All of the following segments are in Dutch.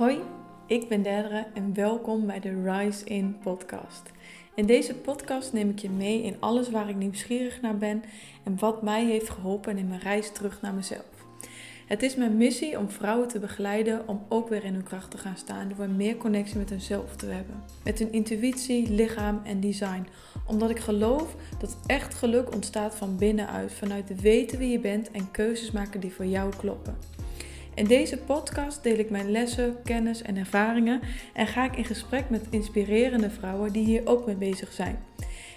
Hoi, ik ben Derdere en welkom bij de Rise In podcast. In deze podcast neem ik je mee in alles waar ik nieuwsgierig naar ben en wat mij heeft geholpen in mijn reis terug naar mezelf. Het is mijn missie om vrouwen te begeleiden om ook weer in hun kracht te gaan staan door meer connectie met hunzelf te hebben. Met hun intuïtie, lichaam en design. Omdat ik geloof dat echt geluk ontstaat van binnenuit, vanuit weten wie je bent en keuzes maken die voor jou kloppen. In deze podcast deel ik mijn lessen, kennis en ervaringen en ga ik in gesprek met inspirerende vrouwen die hier ook mee bezig zijn.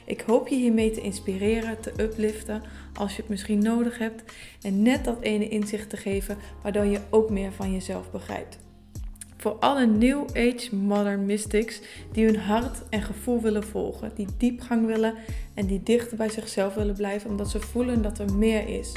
Ik hoop je hiermee te inspireren, te upliften als je het misschien nodig hebt en net dat ene inzicht te geven waardoor je ook meer van jezelf begrijpt. Voor alle New Age Modern Mystics die hun hart en gevoel willen volgen, die diepgang willen en die dichter bij zichzelf willen blijven omdat ze voelen dat er meer is.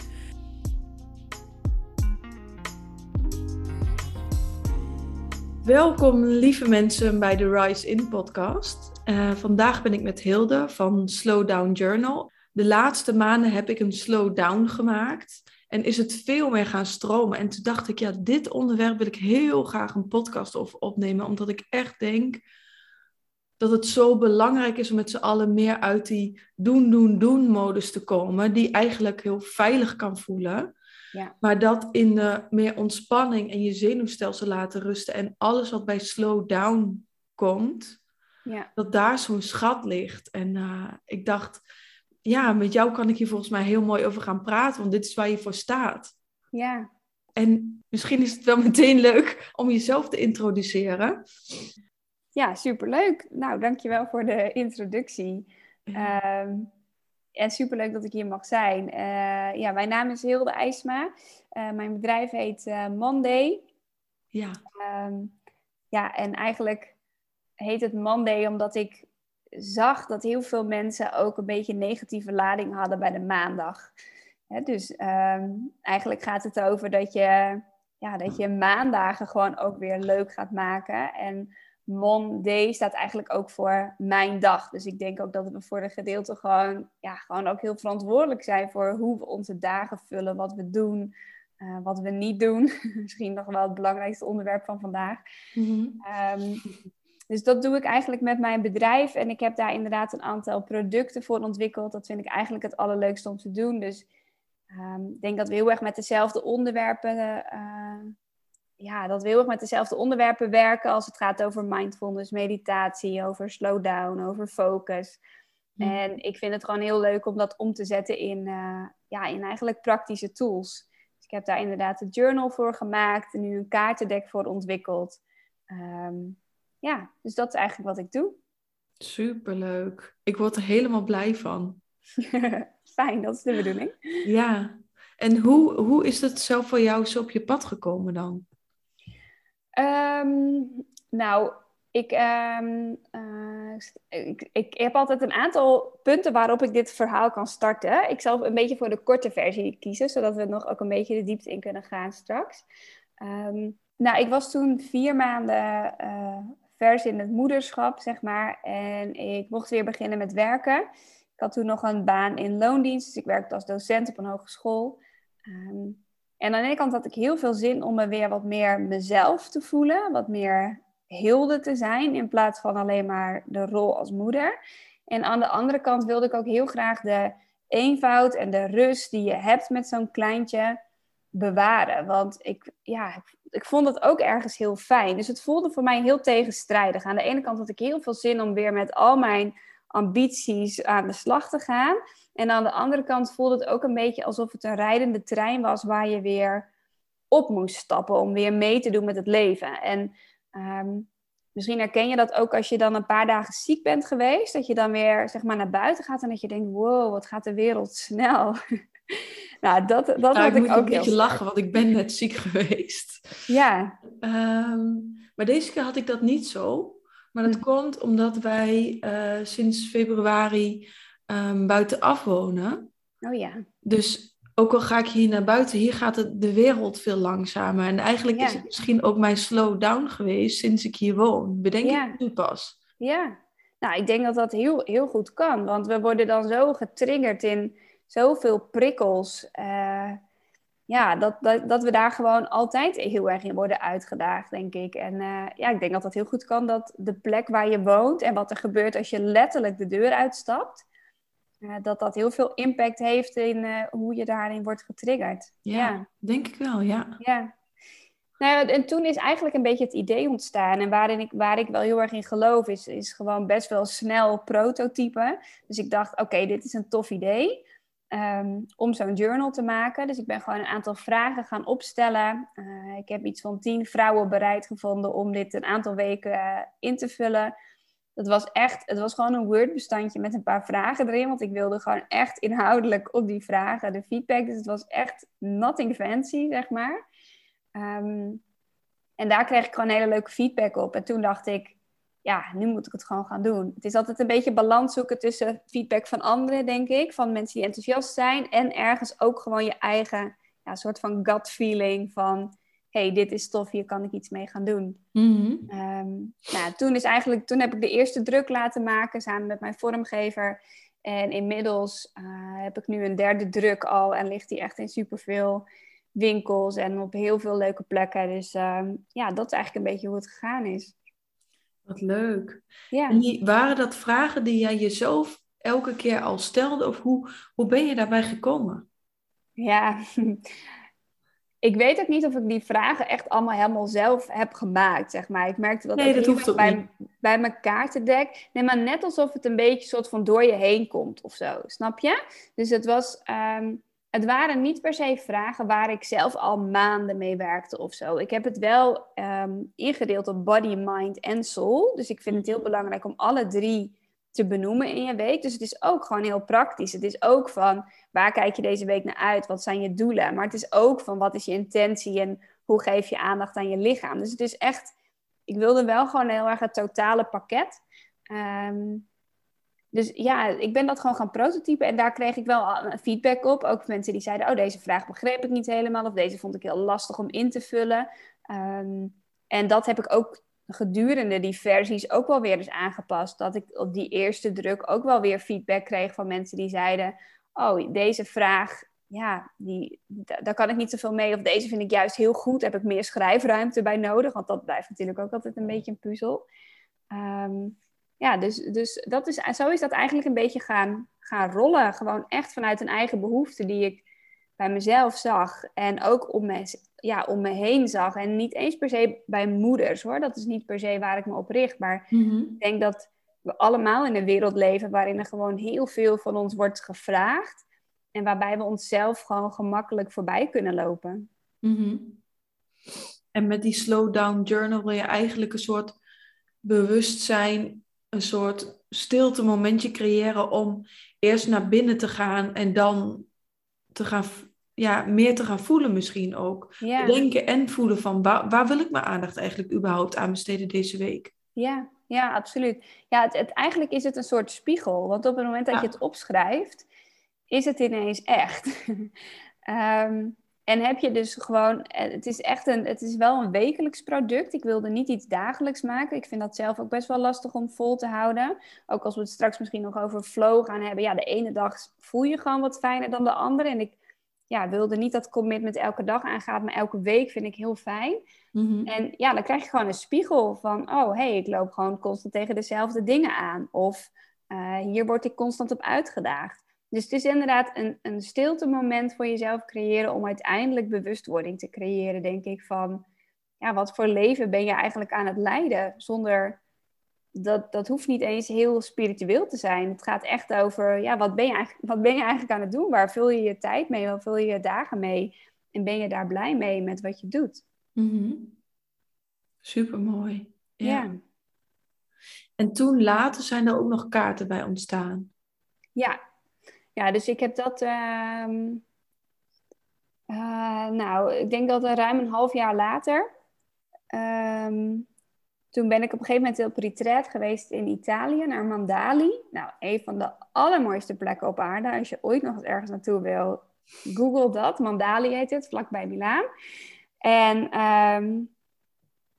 Welkom lieve mensen bij de Rise In podcast. Uh, vandaag ben ik met Hilde van Slow Down Journal. De laatste maanden heb ik een slow down gemaakt en is het veel meer gaan stromen. En toen dacht ik, ja, dit onderwerp wil ik heel graag een podcast over opnemen, omdat ik echt denk dat het zo belangrijk is om met z'n allen meer uit die doen, doen, doen modus te komen, die eigenlijk heel veilig kan voelen. Ja. Maar dat in de meer ontspanning en je zenuwstelsel laten rusten en alles wat bij slow down komt, ja. dat daar zo'n schat ligt. En uh, ik dacht, ja, met jou kan ik hier volgens mij heel mooi over gaan praten, want dit is waar je voor staat. Ja. En misschien is het wel meteen leuk om jezelf te introduceren. Ja, superleuk. Nou, dankjewel voor de introductie. Ja. Um, en superleuk dat ik hier mag zijn. Uh, ja, mijn naam is Hilde IJsma. Uh, mijn bedrijf heet uh, Monday. Ja. Um, ja, en eigenlijk heet het Monday omdat ik zag dat heel veel mensen ook een beetje negatieve lading hadden bij de maandag. dus um, eigenlijk gaat het over dat je, ja, dat je maandagen gewoon ook weer leuk gaat maken. En Monday staat eigenlijk ook voor mijn dag. Dus ik denk ook dat we voor de gedeelte gewoon, ja, gewoon ook heel verantwoordelijk zijn voor hoe we onze dagen vullen, wat we doen, uh, wat we niet doen. Misschien nog wel het belangrijkste onderwerp van vandaag. Mm-hmm. Um, dus dat doe ik eigenlijk met mijn bedrijf. En ik heb daar inderdaad een aantal producten voor ontwikkeld. Dat vind ik eigenlijk het allerleukste om te doen. Dus um, ik denk dat we heel erg met dezelfde onderwerpen uh, ja, dat we heel erg met dezelfde onderwerpen werken als het gaat over mindfulness, meditatie, over slowdown, over focus. Mm. En ik vind het gewoon heel leuk om dat om te zetten in, uh, ja, in eigenlijk praktische tools. Dus ik heb daar inderdaad een journal voor gemaakt en nu een kaartendek voor ontwikkeld. Um, ja, dus dat is eigenlijk wat ik doe. Superleuk. Ik word er helemaal blij van. Fijn, dat is de bedoeling. Ja. En hoe, hoe is het zelf voor jou zo op je pad gekomen dan? Um, nou, ik, um, uh, ik, ik, heb altijd een aantal punten waarop ik dit verhaal kan starten. Ik zal een beetje voor de korte versie kiezen, zodat we nog ook een beetje de diepte in kunnen gaan straks. Um, nou, ik was toen vier maanden uh, vers in het moederschap, zeg maar. En ik mocht weer beginnen met werken. Ik had toen nog een baan in loondienst, dus ik werkte als docent op een hogeschool. En aan de ene kant had ik heel veel zin om me weer wat meer mezelf te voelen, wat meer hilde te zijn in plaats van alleen maar de rol als moeder. En aan de andere kant wilde ik ook heel graag de eenvoud en de rust die je hebt met zo'n kleintje bewaren. Want ik, ja, ik vond het ook ergens heel fijn. Dus het voelde voor mij heel tegenstrijdig. Aan de ene kant had ik heel veel zin om weer met al mijn ambities aan de slag te gaan. En aan de andere kant voelde het ook een beetje alsof het een rijdende trein was waar je weer op moest stappen om weer mee te doen met het leven. En ehm, misschien herken je dat ook als je dan een paar dagen ziek bent geweest, dat je dan weer zeg maar naar buiten gaat en dat je denkt, wow, wat gaat de wereld snel. nou, dat, dat nou, had ik, ik ook een beetje lachen, want ik ben net ziek geweest. Ja. Um, maar deze keer had ik dat niet zo. Maar dat hm. komt omdat wij uh, sinds februari um, buitenaf wonen. Oh ja. Dus ook al ga ik hier naar buiten, hier gaat het, de wereld veel langzamer. En eigenlijk is het misschien ook mijn slowdown geweest sinds ik hier woon. Bedenk ja. ik nu pas. Ja, nou ik denk dat dat heel, heel goed kan. Want we worden dan zo getriggerd in zoveel prikkels. Uh, ja, dat, dat, dat we daar gewoon altijd heel erg in worden uitgedaagd, denk ik. En eh, ja, ik denk dat dat heel goed kan, dat de plek waar je woont en wat er gebeurt als je letterlijk de deur uitstapt, dat dat heel veel impact heeft in uh, hoe je daarin wordt getriggerd. Ja, ja, denk ik wel, ja. Ja. Nou, en toen is eigenlijk een beetje het idee ontstaan. En waarin ik, waar ik wel heel erg in geloof, is, is gewoon best wel snel prototypen. Dus ik dacht, oké, dit is een tof idee. Um, om zo'n journal te maken. Dus ik ben gewoon een aantal vragen gaan opstellen. Uh, ik heb iets van tien vrouwen bereid gevonden om dit een aantal weken uh, in te vullen. Dat was echt, het was gewoon een Word-bestandje met een paar vragen erin. Want ik wilde gewoon echt inhoudelijk op die vragen de feedback. Dus het was echt nothing fancy, zeg maar. Um, en daar kreeg ik gewoon hele leuke feedback op. En toen dacht ik, ja, nu moet ik het gewoon gaan doen. Het is altijd een beetje balans zoeken tussen feedback van anderen, denk ik. Van mensen die enthousiast zijn. En ergens ook gewoon je eigen ja, soort van gut feeling van... hey, dit is tof, hier kan ik iets mee gaan doen. Mm -hmm. um, nou, toen, is eigenlijk, toen heb ik de eerste druk laten maken samen met mijn vormgever. En inmiddels uh, heb ik nu een derde druk al en ligt die echt in superveel winkels en op heel veel leuke plekken. Dus um, ja, dat is eigenlijk een beetje hoe het gegaan is. Wat leuk. Ja. En die, waren dat vragen die jij jezelf elke keer al stelde? Of hoe, hoe ben je daarbij gekomen? Ja, ik weet ook niet of ik die vragen echt allemaal helemaal zelf heb gemaakt, zeg maar. Ik merkte dat, nee, dat hoeft ook bij, niet. bij mijn kaartendek. Nee, maar net alsof het een beetje soort van door je heen komt of zo, snap je? Dus het was... Um, het waren niet per se vragen waar ik zelf al maanden mee werkte of zo. Ik heb het wel um, ingedeeld op body, mind en soul. Dus ik vind het heel belangrijk om alle drie te benoemen in je week. Dus het is ook gewoon heel praktisch. Het is ook van waar kijk je deze week naar uit? Wat zijn je doelen? Maar het is ook van wat is je intentie en hoe geef je aandacht aan je lichaam? Dus het is echt, ik wilde wel gewoon heel erg het totale pakket. Um, dus ja, ik ben dat gewoon gaan prototypen en daar kreeg ik wel feedback op. Ook mensen die zeiden, oh deze vraag begreep ik niet helemaal of deze vond ik heel lastig om in te vullen. Um, en dat heb ik ook gedurende die versies ook wel weer eens aangepast. Dat ik op die eerste druk ook wel weer feedback kreeg van mensen die zeiden, oh deze vraag, ja, die, daar kan ik niet zoveel mee. Of deze vind ik juist heel goed, heb ik meer schrijfruimte bij nodig. Want dat blijft natuurlijk ook altijd een beetje een puzzel. Um, ja, dus, dus dat is, zo is dat eigenlijk een beetje gaan, gaan rollen. Gewoon echt vanuit een eigen behoefte die ik bij mezelf zag. En ook om me, ja, om me heen zag. En niet eens per se bij moeders hoor. Dat is niet per se waar ik me op richt. Maar Mm -hmm. ik denk dat we allemaal in een wereld leven waarin er gewoon heel veel van ons wordt gevraagd. En waarbij we onszelf gewoon gemakkelijk voorbij kunnen lopen. Mm -hmm. En met die slowdown journal wil je eigenlijk een soort bewustzijn een soort stilte momentje creëren om eerst naar binnen te gaan en dan te gaan, ja, meer te gaan voelen misschien ook. Ja. Denken en voelen van waar, waar wil ik mijn aandacht eigenlijk überhaupt aan besteden deze week? Ja, ja absoluut. Ja, het, het, eigenlijk is het een soort spiegel. Want op het moment dat Ja. je het opschrijft, is het ineens echt. Ehm, en heb je dus gewoon, eh, het is echt een, het is wel een wekelijks product. Ik wilde niet iets dagelijks maken. Ik vind dat zelf ook best wel lastig om vol te houden. Ook als we het straks misschien nog over flow gaan hebben. Ja, de ene dag voel je gewoon wat fijner dan de andere. En ik ja, wilde niet dat commitment elke dag aangaat, maar elke week vind ik heel fijn. Mhm. En ja, dan krijg je gewoon een spiegel van, oh hé, hey, ik loop gewoon constant tegen dezelfde dingen aan. Of uh, hier word ik constant op uitgedaagd. Dus het is inderdaad een, een stilte moment voor jezelf creëren om uiteindelijk bewustwording te creëren, denk ik, van ja, wat voor leven ben je eigenlijk aan het leiden zonder... Dat, dat hoeft niet eens heel spiritueel te zijn. Het gaat echt over, ja, wat ben, je eigenlijk, wat ben je eigenlijk aan het doen? Waar vul je je tijd mee? Waar vul je je dagen mee? En ben je daar blij mee met wat je doet? Mm Super mooi. Ja. Ja. En toen later zijn er ook nog kaarten bij ontstaan. Ja, ja dus ik heb dat. Uh, uh, nou, ik denk dat ruim een half jaar later. Um, toen ben ik op een gegeven moment op retreat geweest in Italië, naar Mandali. Nou, een van de allermooiste plekken op aarde. Als je ooit nog eens ergens naartoe wil, google dat. Mandali heet het, vlakbij Milaan. En um,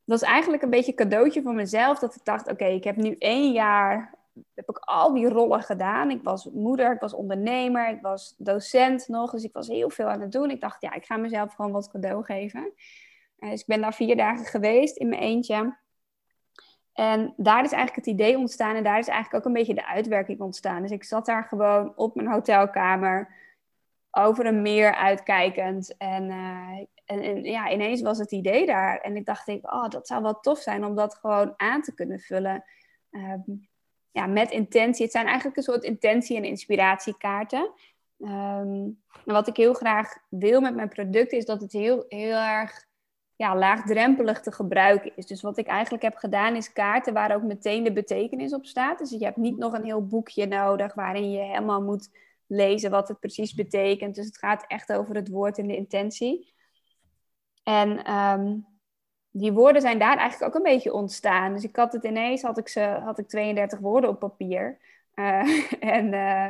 dat was eigenlijk een beetje een cadeautje voor mezelf. Dat ik dacht, oké, ik heb nu één jaar heb ik al die rollen gedaan. Ik was moeder, ik was ondernemer, ik was docent nog. Dus ik was heel veel aan het doen. Ik dacht, ja, ik ga mezelf gewoon wat cadeau geven. Uh, dus ik ben daar vier dagen geweest in mijn eentje. En daar is eigenlijk het idee ontstaan en daar is eigenlijk ook een beetje de uitwerking ontstaan. Dus ik zat daar gewoon op mijn hotelkamer, over een meer uitkijkend. En, uh, en, en, ja, ineens was het idee daar. En ik dacht, ik, oh, dat zou wel tof zijn om dat gewoon aan te kunnen vullen. Um, ja, met intentie. Het zijn eigenlijk een soort intentie- en inspiratiekaarten. En wat ik heel graag wil met mijn producten is dat het heel, heel erg ja, laagdrempelig te gebruiken is. Dus wat ik eigenlijk heb gedaan is kaarten waar ook meteen de betekenis op staat. Dus je hebt niet nog een heel boekje nodig waarin je helemaal moet lezen wat het precies betekent. Dus het gaat echt over het woord en de intentie. En um, die woorden zijn daar eigenlijk ook een beetje ontstaan. Dus ik had het ineens, had ik, ze, had ik 32 woorden op papier. Uh, en uh,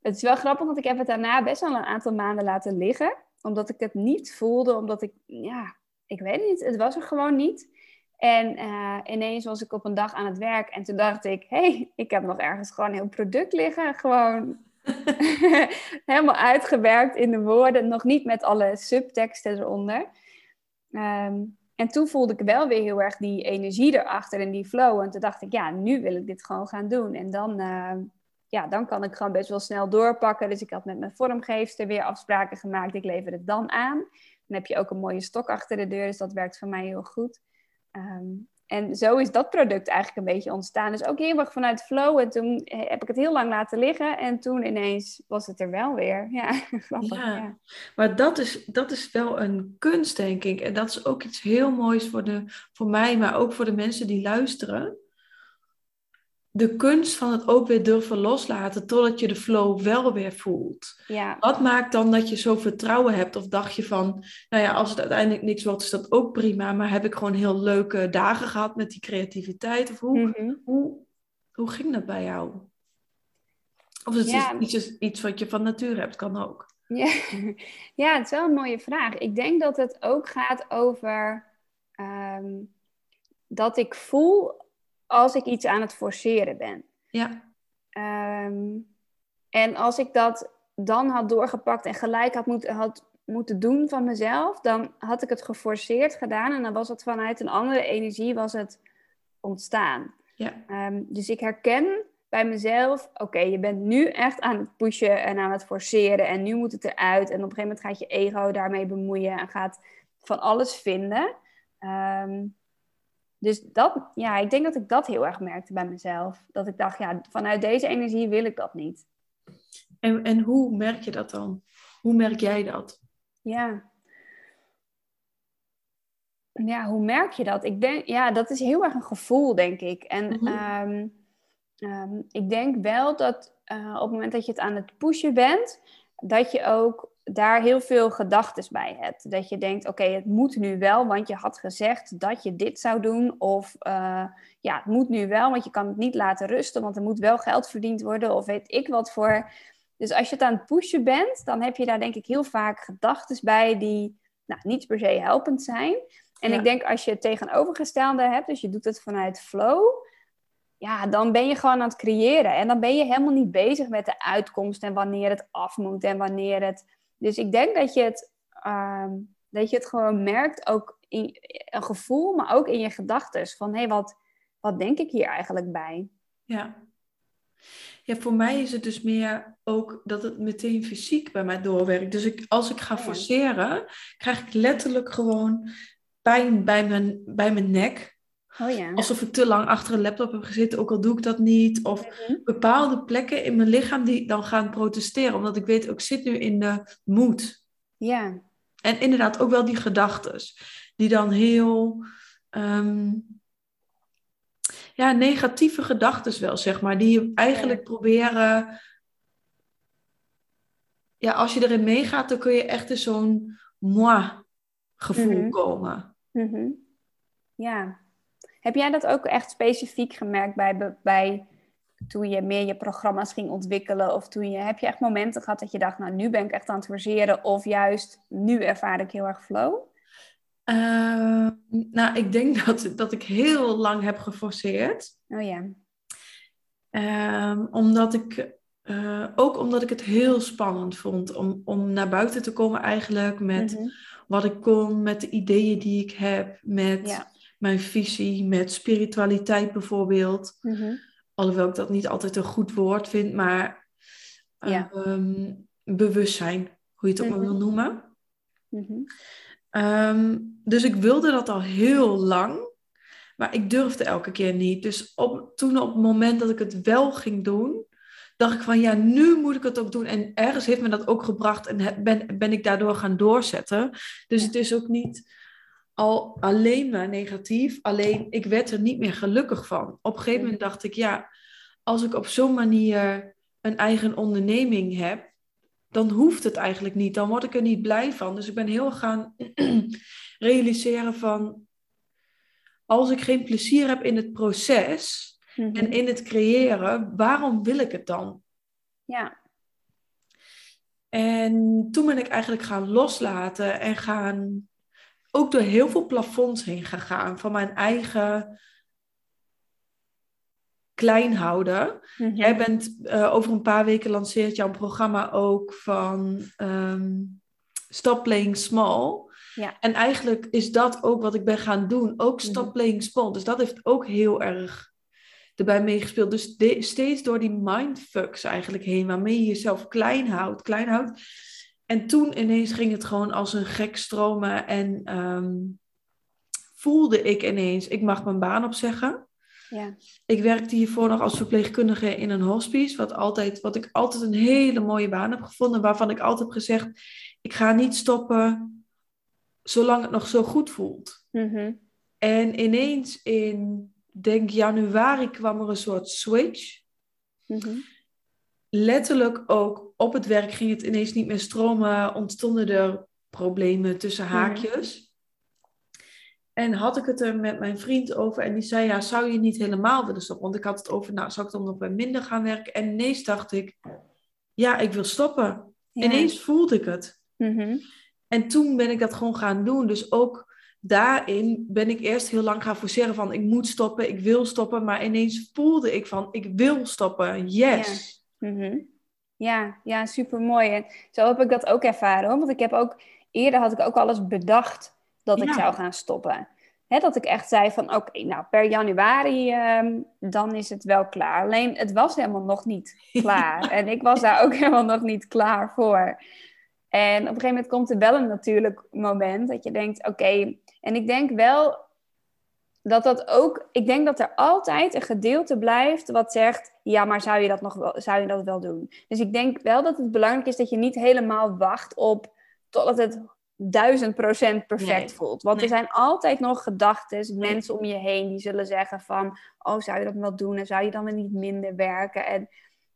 het is wel grappig, want ik heb het daarna best wel een aantal maanden laten liggen. Omdat ik het niet voelde, omdat ik, ja, ik weet het niet, het was er gewoon niet. En uh, ineens was ik op een dag aan het werk en toen dacht ik, hé, hey, ik heb nog ergens gewoon een heel product liggen. Gewoon helemaal uitgewerkt in de woorden, nog niet met alle subteksten eronder. Um, en toen voelde ik wel weer heel erg die energie erachter en die flow. En toen dacht ik, ja, nu wil ik dit gewoon gaan doen. En dan, uh, ja, dan kan ik gewoon best wel snel doorpakken. Dus ik had met mijn vormgeefster weer afspraken gemaakt. Ik lever het dan aan. Dan heb je ook een mooie stok achter de deur. Dus dat werkt voor mij heel goed. Um, en zo is dat product eigenlijk een beetje ontstaan. Dus ook heel erg vanuit flow. En toen heb ik het heel lang laten liggen. En toen ineens was het er wel weer. Ja, grappig. Ja, ja. maar dat is, dat is wel een kunst, denk ik. En dat is ook iets heel moois voor, de, voor mij, maar ook voor de mensen die luisteren de kunst van het ook weer durven loslaten totdat je de flow wel weer voelt. Ja. Wat maakt dan dat je zo vertrouwen hebt? Of dacht je van, nou ja, als het uiteindelijk niks wordt, is dat ook prima. Maar heb ik gewoon heel leuke dagen gehad met die creativiteit? Of hoe, mhm. hoe, hoe ging dat bij jou? Of is het ja. iets, iets wat je van nature hebt, kan ook. Ja. ja, het is wel een mooie vraag. Ik denk dat het ook gaat over um, dat ik voel als ik iets aan het forceren ben. Ja. Um, en als ik dat dan had doorgepakt en gelijk had, moet, had moeten doen van mezelf, dan had ik het geforceerd gedaan en dan was het vanuit een andere energie was het ontstaan. Ja. Um, dus ik herken bij mezelf, oké, je bent nu echt aan het pushen en aan het forceren en nu moet het eruit. En op een gegeven moment gaat je ego daarmee bemoeien en gaat van alles vinden. Um, dus dat, ja, ik denk dat ik dat heel erg merkte bij mezelf. Dat ik dacht, ja, vanuit deze energie wil ik dat niet. En, en hoe merk je dat dan? Hoe merk jij dat? Ja. Ja, hoe merk je dat? Ik denk, ja, dat is heel erg een gevoel, denk ik. En mhm. ehm, ehm, ik denk wel dat uh, op het moment dat je het aan het pushen bent, dat je ook daar heel veel gedachten bij hebt. Dat je denkt, oké, het moet nu wel, want je had gezegd dat je dit zou doen. Of uh, ja, het moet nu wel, want je kan het niet laten rusten, want er moet wel geld verdiend worden. Of weet ik wat voor. Dus als je het aan het pushen bent, dan heb je daar denk ik heel vaak gedachten bij die nou, niet per se helpend zijn. En ik denk als je het tegenovergestelde hebt, dus je doet het vanuit flow, ja, dan ben je gewoon aan het creëren. En dan ben je helemaal niet bezig met de uitkomst en wanneer het af moet en wanneer het dus ik denk dat je het, ehm, dat je het gewoon merkt, ook in een gevoel, maar ook in je gedachten. Van hé, hey, wat, wat denk ik hier eigenlijk bij? Ja. Ja, voor mij is het dus meer ook dat het meteen fysiek bij mij doorwerkt. Dus ik, als ik ga forceren, krijg ik letterlijk gewoon pijn bij mijn, bij mijn nek. Oh ja. Alsof ik te lang achter een laptop heb gezeten, ook al doe ik dat niet. Of mhm. bepaalde plekken in mijn lichaam die dan gaan protesteren. Omdat ik weet, ik zit nu in de moed. Ja. En inderdaad ook wel die gedachten. Die dan heel... Ehm, ja, negatieve gedachten wel, zeg maar. Die je eigenlijk proberen... Ja, als je erin meegaat, dan kun je echt in zo'n moi gevoel mhm. komen. Mm Ja, heb jij dat ook echt specifiek gemerkt bij, bij toen je meer je programma's ging ontwikkelen? Of toen je, heb je echt momenten gehad dat je dacht, nou nu ben ik echt aan het forceren. Of juist, nu ervaar ik heel erg flow? Uh, nou, ik denk dat, dat ik heel lang heb geforceerd. Oh ja. Ehm, omdat ik, eh, ook omdat ik het heel spannend vond om, om naar buiten te komen eigenlijk met Mhm. wat ik kon, met de ideeën die ik heb, met Ja. Mijn visie, met spiritualiteit bijvoorbeeld. Mhm. Alhoewel ik dat niet altijd een goed woord vind, maar Ja. ehm, bewustzijn, hoe je het ook maar Mhm. wil noemen. Mhm. Ehm, dus ik wilde dat al heel lang, maar ik durfde elke keer niet. Dus op, toen op het moment dat ik het wel ging doen, dacht ik van ja, nu moet ik het ook doen. En ergens heeft me dat ook gebracht en ben, ben ik daardoor gaan doorzetten. Dus Ja. het is ook niet al alleen maar negatief, alleen ik werd er niet meer gelukkig van. Op een gegeven moment dacht ik ja, als ik op zo'n manier een eigen onderneming heb, dan hoeft het eigenlijk niet. Dan word ik er niet blij van. Dus ik ben heel gaan realiseren van... Als ik geen plezier heb in het proces Mhm. en in het creëren, waarom wil ik het dan? Ja. En toen ben ik eigenlijk gaan loslaten en gaan ook door heel veel plafonds heen gegaan van mijn eigen klein houden. Mhm. Jij bent eh, over een paar weken lanceert jouw programma ook van ehm, Stop Playing Small. Ja. En eigenlijk is dat ook wat ik ben gaan doen. Ook Stop Mhm. Playing Small. Dus dat heeft ook heel erg erbij meegespeeld. Dus de- steeds door die mindfucks eigenlijk heen, waarmee je jezelf klein houdt, klein houdt. En toen ineens ging het gewoon als een gek stromen en ehm, voelde ik ineens, ik mag mijn baan opzeggen. Ja. Ik werkte hiervoor nog als verpleegkundige in een hospice, wat, altijd, wat ik altijd een hele mooie baan heb gevonden, waarvan ik altijd heb gezegd, ik ga niet stoppen zolang het nog zo goed voelt. Mhm. En ineens in, denk januari kwam er een soort switch. Mhm. Letterlijk ook op het werk ging het ineens niet meer stromen, ontstonden er problemen tussen haakjes. En had ik het er met mijn vriend over en die zei, ja, zou je niet helemaal willen stoppen? Want ik had het over, nou, zou ik dan nog bij minder gaan werken? En ineens dacht ik, ja, ik wil stoppen. Ja. Ineens voelde ik het. Mhm. En toen ben ik dat gewoon gaan doen. Dus ook daarin ben ik eerst heel lang gaan forceren van, ik moet stoppen, ik wil stoppen. Maar ineens voelde ik van, ik wil stoppen, yes. Mhm. Ja, ja, super mooi. En zo heb ik dat ook ervaren. Hoor. Want ik heb ook eerder had ik ook alles bedacht dat ik zou gaan stoppen. Hè, dat ik echt zei van oké, nou per januari ehm, dan is het wel klaar. Alleen het was helemaal nog niet klaar. en ik was daar ook helemaal nog niet klaar voor. En op een gegeven moment komt er wel een natuurlijk moment dat je denkt oké. en ik denk wel dat dat ook, ik denk dat er altijd een gedeelte blijft wat zegt, ja, maar zou je dat nog wel, zou je dat wel doen? Dus ik denk wel dat het belangrijk is dat je niet helemaal wacht op totdat het duizend procent perfect Nee. voelt. Want Nee. er zijn altijd nog gedachten, mensen om je heen die zullen zeggen van, oh, zou je dat wel doen? En zou je dan weer niet minder werken? En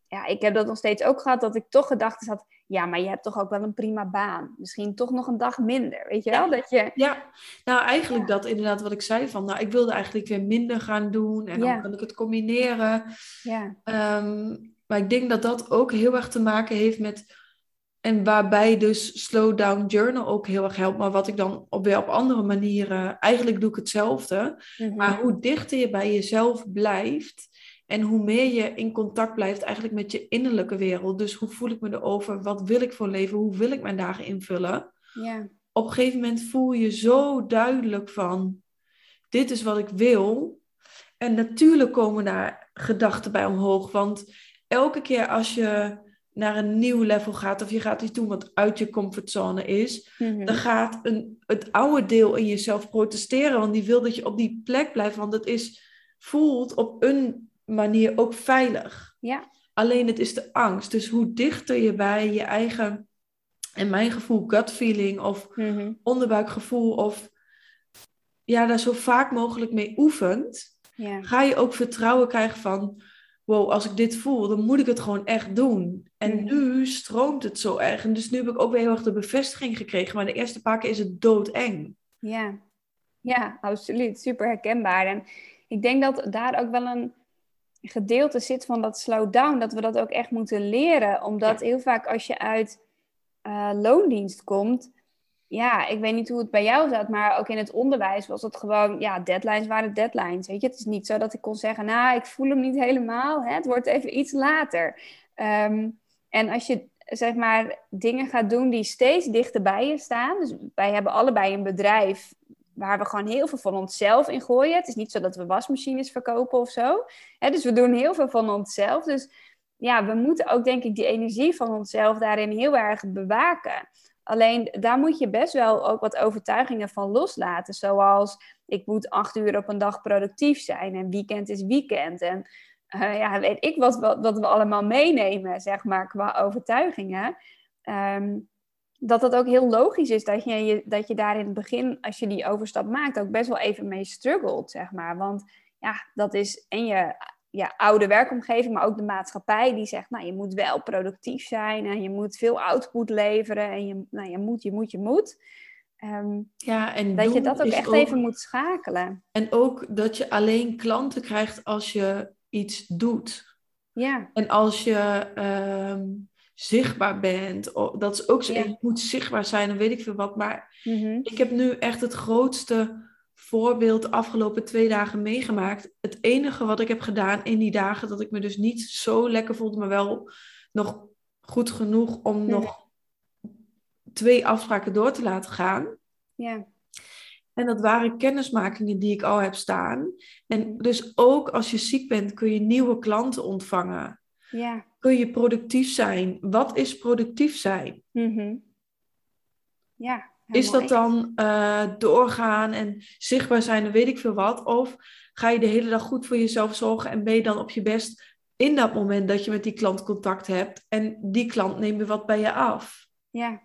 ja, ik heb dat nog steeds ook gehad, dat ik toch gedachten had, ja, maar je hebt toch ook wel een prima baan. Misschien toch nog een dag minder, weet je wel? Dat je, Ja, nou eigenlijk dat inderdaad wat ik zei van, nou ik wilde eigenlijk weer minder gaan doen en Ja. dan kan ik het combineren. ja, Ehm, maar ik denk dat dat ook heel erg te maken heeft met, en waarbij dus Slow Down Journal ook heel erg helpt, maar wat ik dan op, weer op andere manieren, eigenlijk doe ik hetzelfde, Mhm. maar hoe dichter je bij jezelf blijft en hoe meer je in contact blijft eigenlijk met je innerlijke wereld. Dus hoe voel ik me erover? Wat wil ik voor leven? Hoe wil ik mijn dagen invullen? ja, op een gegeven moment voel je zo duidelijk van, dit is wat ik wil. En natuurlijk komen daar gedachten bij omhoog, want elke keer als je naar een nieuw level gaat of je gaat iets doen wat uit je comfortzone is, Mhm. dan gaat een, het oude deel in jezelf protesteren, want die wil dat je op die plek blijft, want het is, voelt op een manier ook veilig. ja, Alleen het is de angst. Dus hoe dichter je bij je eigen, en mijn gevoel, gut feeling of Mhm. onderbuikgevoel of ja, daar zo vaak mogelijk mee oefent, ja. ga je ook vertrouwen krijgen van, wow, als ik dit voel, dan moet ik het gewoon echt doen. En Mhm. nu stroomt het zo erg. En dus nu heb ik ook weer heel erg de bevestiging gekregen, maar de eerste paar keer is het doodeng. Ja, ja, absoluut. Super herkenbaar. En ik denk dat daar ook wel een gedeelte zit van dat slow down, dat we dat ook echt moeten leren. Omdat heel vaak als je uit eh, loondienst komt, ja, ik weet niet hoe het bij jou zat, maar ook in het onderwijs was het gewoon, ja, deadlines waren deadlines. Weet je, het is niet zo dat ik kon zeggen, nou, ik voel hem niet helemaal, hè? het wordt even iets later. Ehm, en als je zeg maar dingen gaat doen die steeds dichter bij je staan. Dus wij hebben allebei een bedrijf waar we gewoon heel veel van onszelf in gooien. Het is niet zo dat we wasmachines verkopen of zo. dus we doen heel veel van onszelf. Dus ja, we moeten ook denk ik die energie van onszelf daarin heel erg bewaken. Alleen daar moet je best wel ook wat overtuigingen van loslaten. Zoals ik moet acht uur op een dag productief zijn en weekend is weekend. En uh, ja, weet ik wat, wat, we allemaal meenemen, zeg maar, qua overtuigingen. Ehm, dat het ook heel logisch is dat je, dat je daar in het begin, als je die overstap maakt, ook best wel even mee struggelt, zeg maar. Want ja, dat is en je ja, oude werkomgeving, maar ook de maatschappij die zegt, nou, je moet wel productief zijn en je moet veel output leveren en je, nou, je moet, je moet, je moet. Ehm, ja, en dat je dat ook echt even moet schakelen. En ook dat je alleen klanten krijgt als je iets doet. Ja. En als je ehm, zichtbaar bent, dat is ook zo. Je moet zichtbaar zijn, dan weet ik veel wat. Maar mhm. ik heb nu echt het grootste voorbeeld de afgelopen twee dagen meegemaakt. Het enige wat ik heb gedaan in die dagen, dat ik me dus niet zo lekker voelde, maar wel nog goed genoeg om nog twee afspraken door te laten gaan. Ja. En dat waren kennismakingen die ik al heb staan. En dus ook als je ziek bent, kun je nieuwe klanten ontvangen. Ja. Kun je productief zijn. Wat is productief zijn? Mm Ja. Is dat dan uh, doorgaan en zichtbaar zijn en weet ik veel wat? Of ga je de hele dag goed voor jezelf zorgen en ben je dan op je best in dat moment dat je met die klant contact hebt en die klant neemt weer wat bij je af? Ja,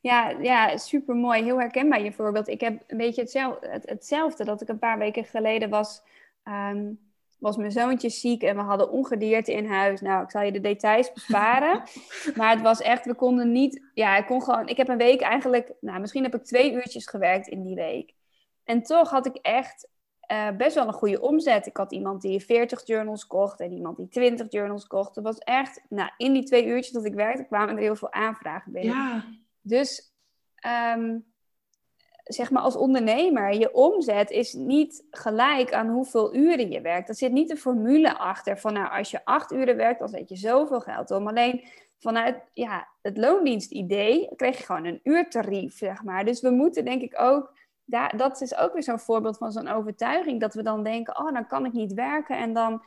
ja, ja super mooi. Heel herkenbaar je voorbeeld. Ik heb een beetje hetzelfde, hetzelfde dat ik een paar weken geleden was. Ehm, was mijn zoontje ziek en we hadden ongedierte in huis. Nou, ik zal je de details besparen. maar het was echt, we konden niet... Ja, ik kon gewoon... Ik heb een week eigenlijk... Nou, misschien heb ik twee uurtjes gewerkt in die week. En toch had ik echt uh, best wel een goede omzet. Ik had iemand die 40 journals kocht en iemand die 20 journals kocht. Het was echt... Nou, in die twee uurtjes dat ik werkte kwamen er heel veel aanvragen binnen. Ja. Dus... Um, zeg maar als ondernemer, je omzet is niet gelijk aan hoeveel uren je werkt. Er zit niet een formule achter van nou, als je acht uren werkt, dan zet je zoveel geld om. Alleen vanuit ja, het loondienstidee kreeg je gewoon een uurtarief, zeg maar. Dus we moeten denk ik ook, daar, dat is ook weer zo'n voorbeeld van zo'n overtuiging, dat we dan denken, oh, dan kan ik niet werken en dan...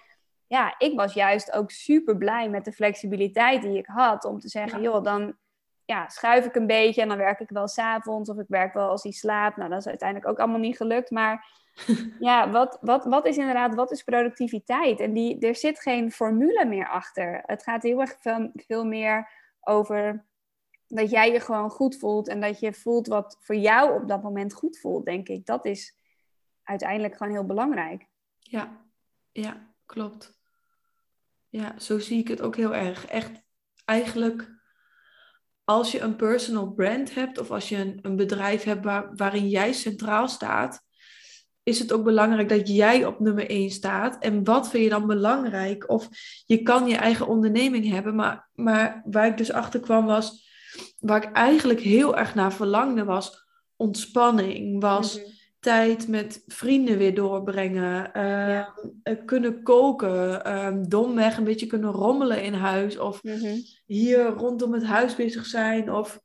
Ja, ik was juist ook super blij met de flexibiliteit die ik had om te zeggen, joh, dan ja, schuif ik een beetje en dan werk ik wel s'avonds of ik werk wel als hij slaapt. Nou, dat is uiteindelijk ook allemaal niet gelukt. Maar ja, wat, wat, wat is inderdaad, wat is productiviteit? En die, er zit geen formule meer achter. Het gaat heel erg veel, veel meer over dat jij je gewoon goed voelt en dat je voelt wat voor jou op dat moment goed voelt, denk ik. Dat is uiteindelijk gewoon heel belangrijk. Ja, ja, klopt. Ja, zo zie ik het ook heel erg. Echt eigenlijk als je een personal brand hebt of als je een, een bedrijf hebt waar, waarin jij centraal staat, is het ook belangrijk dat jij op nummer 1 staat. En wat vind je dan belangrijk? Of je kan je eigen onderneming hebben, maar, maar waar ik dus achter kwam was, waar ik eigenlijk heel erg naar verlangde was ontspanning, was mhm tijd met vrienden weer doorbrengen. Ehm, eh, kunnen koken. Um, domweg een beetje kunnen rommelen in huis. Of mhm. hier rondom het huis bezig zijn. Of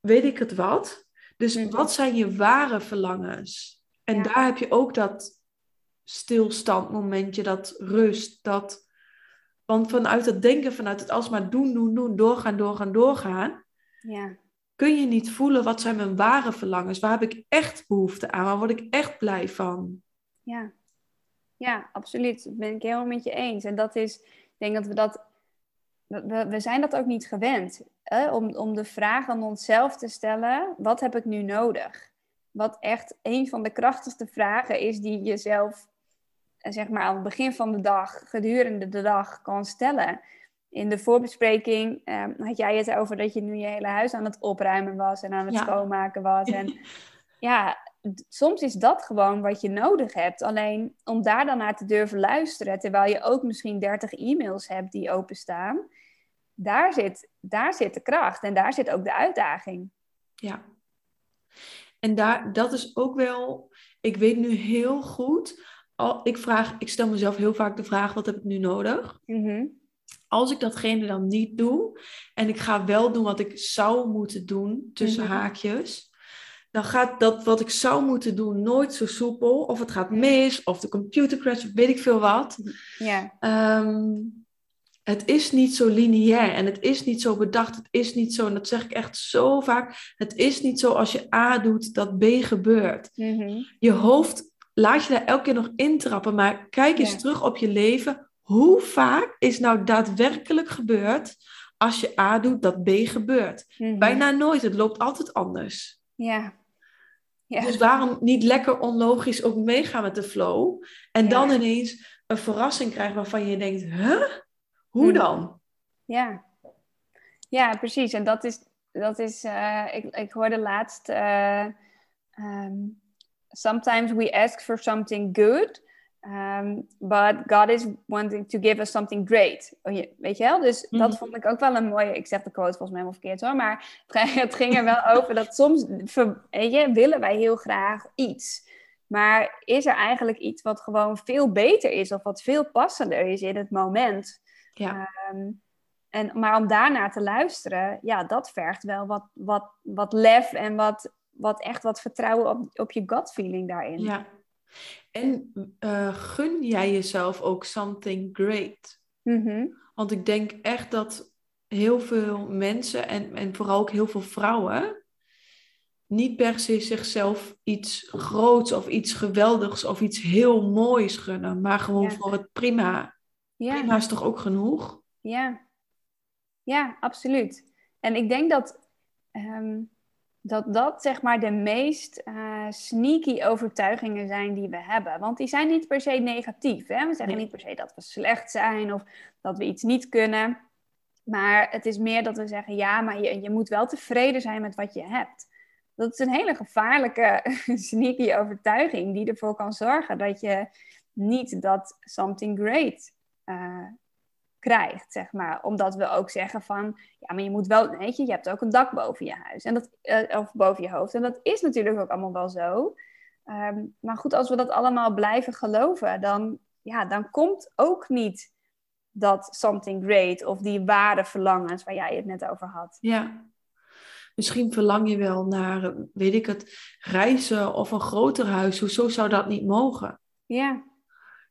weet ik het wat. Dus mhm. wat zijn je ware verlangens? En daar heb je ook dat stilstandmomentje, dat rust. Dat... Want vanuit het denken, vanuit het alsmaar doen, doen, doen, doorgaan, doorgaan, doorgaan. Ja kun je niet voelen wat zijn mijn ware verlangens? Waar heb ik echt behoefte aan? Waar word ik echt blij van? Ja, ja absoluut. Dat ben ik helemaal met je eens. En dat is, ik denk dat we dat, we, we zijn dat ook niet gewend. Hè? Om, om de vraag aan onszelf te stellen, wat heb ik nu nodig? Wat echt een van de krachtigste vragen is die je zelf, eh, zeg maar aan het begin van de dag, gedurende de dag kan stellen in de voorbespreking um, had jij het over dat je nu je hele huis aan het opruimen was en aan het schoonmaken was. En ja, soms is dat gewoon wat je nodig hebt. Alleen om daar dan naar te durven luisteren, terwijl je ook misschien 30 e-mails hebt die openstaan, daar zit, daar zit de kracht en daar zit ook de uitdaging. Ja, En daar, dat is ook wel, ik weet nu heel goed, al, ik, vraag, ik stel mezelf heel vaak de vraag, wat heb ik nu nodig? Mhm. Als ik datgene dan niet doe en ik ga wel doen wat ik zou moeten doen, tussen Mhm. haakjes, dan gaat dat wat ik zou moeten doen nooit zo soepel. Of het gaat mis, of de computer crash, of weet ik veel wat. Ja. Ehm, het is niet zo lineair en het is niet zo bedacht. Het is niet zo, en dat zeg ik echt zo vaak. Het is niet zo als je A doet, dat B gebeurt. Mhm. Je hoofd laat je daar elke keer nog intrappen, maar kijk eens Ja. terug op je leven. Hoe vaak is nou daadwerkelijk gebeurd als je A doet, dat B gebeurt? Mhm. Bijna nooit, het loopt altijd anders. Ja. Ja. Dus waarom niet lekker onlogisch ook meegaan met de flow? En Ja. dan ineens een verrassing krijgen waarvan je denkt, huh? Hoe Hmm. dan? Ja, ja precies. En dat is, dat is eh, ik, ik hoorde laatst, eh, ehm, sometimes we ask for something good, um, but God is wanting to give us something great. Oh, Weet je wel? Dus Mhm. dat vond ik ook wel een mooie, ik zeg de quote volgens mij helemaal verkeerd hoor, maar het ging- er wel over dat soms weet je, willen wij heel graag iets. Maar is er eigenlijk iets wat gewoon veel beter is of wat veel passender is in het moment? Ja, Ehm, en, maar om daarnaar te luisteren, ja, dat vergt wel wat, wat, wat lef en wat, wat echt wat vertrouwen op, op je gut feeling daarin. ja. En eh, gun jij jezelf ook something great? Mhm. Want ik denk echt dat heel veel mensen en, en vooral ook heel veel vrouwen niet per se zichzelf iets groots of iets geweldigs of iets heel moois gunnen, maar gewoon Ja. voor het prima. ja. Prima is toch ook genoeg? Ja, ja, absoluut. En ik denk dat ehm, dat, dat zeg maar de meest eh, sneaky overtuigingen zijn die we hebben. Want die zijn niet per se negatief. Hè? We zeggen Nee. niet per se dat we slecht zijn of dat we iets niet kunnen. Maar het is meer dat we zeggen, ja, maar je, je moet wel tevreden zijn met wat je hebt. Dat is een hele gevaarlijke, sneaky overtuiging die ervoor kan zorgen dat je niet dat something great eh, krijgt, zeg maar. Omdat we ook zeggen van, ja, maar je moet wel, weet je, je hebt ook een dak boven je huis. En dat, eh, of boven je hoofd. En dat is natuurlijk ook allemaal wel zo. Ehm, maar goed, als we dat allemaal blijven geloven, dan, ja, dan komt ook niet dat something great of die ware verlangens waar jij het net over had. Ja. Misschien verlang je wel naar, eh, weet ik het, reizen of een groter huis. Hoezo zou dat niet mogen? Ja,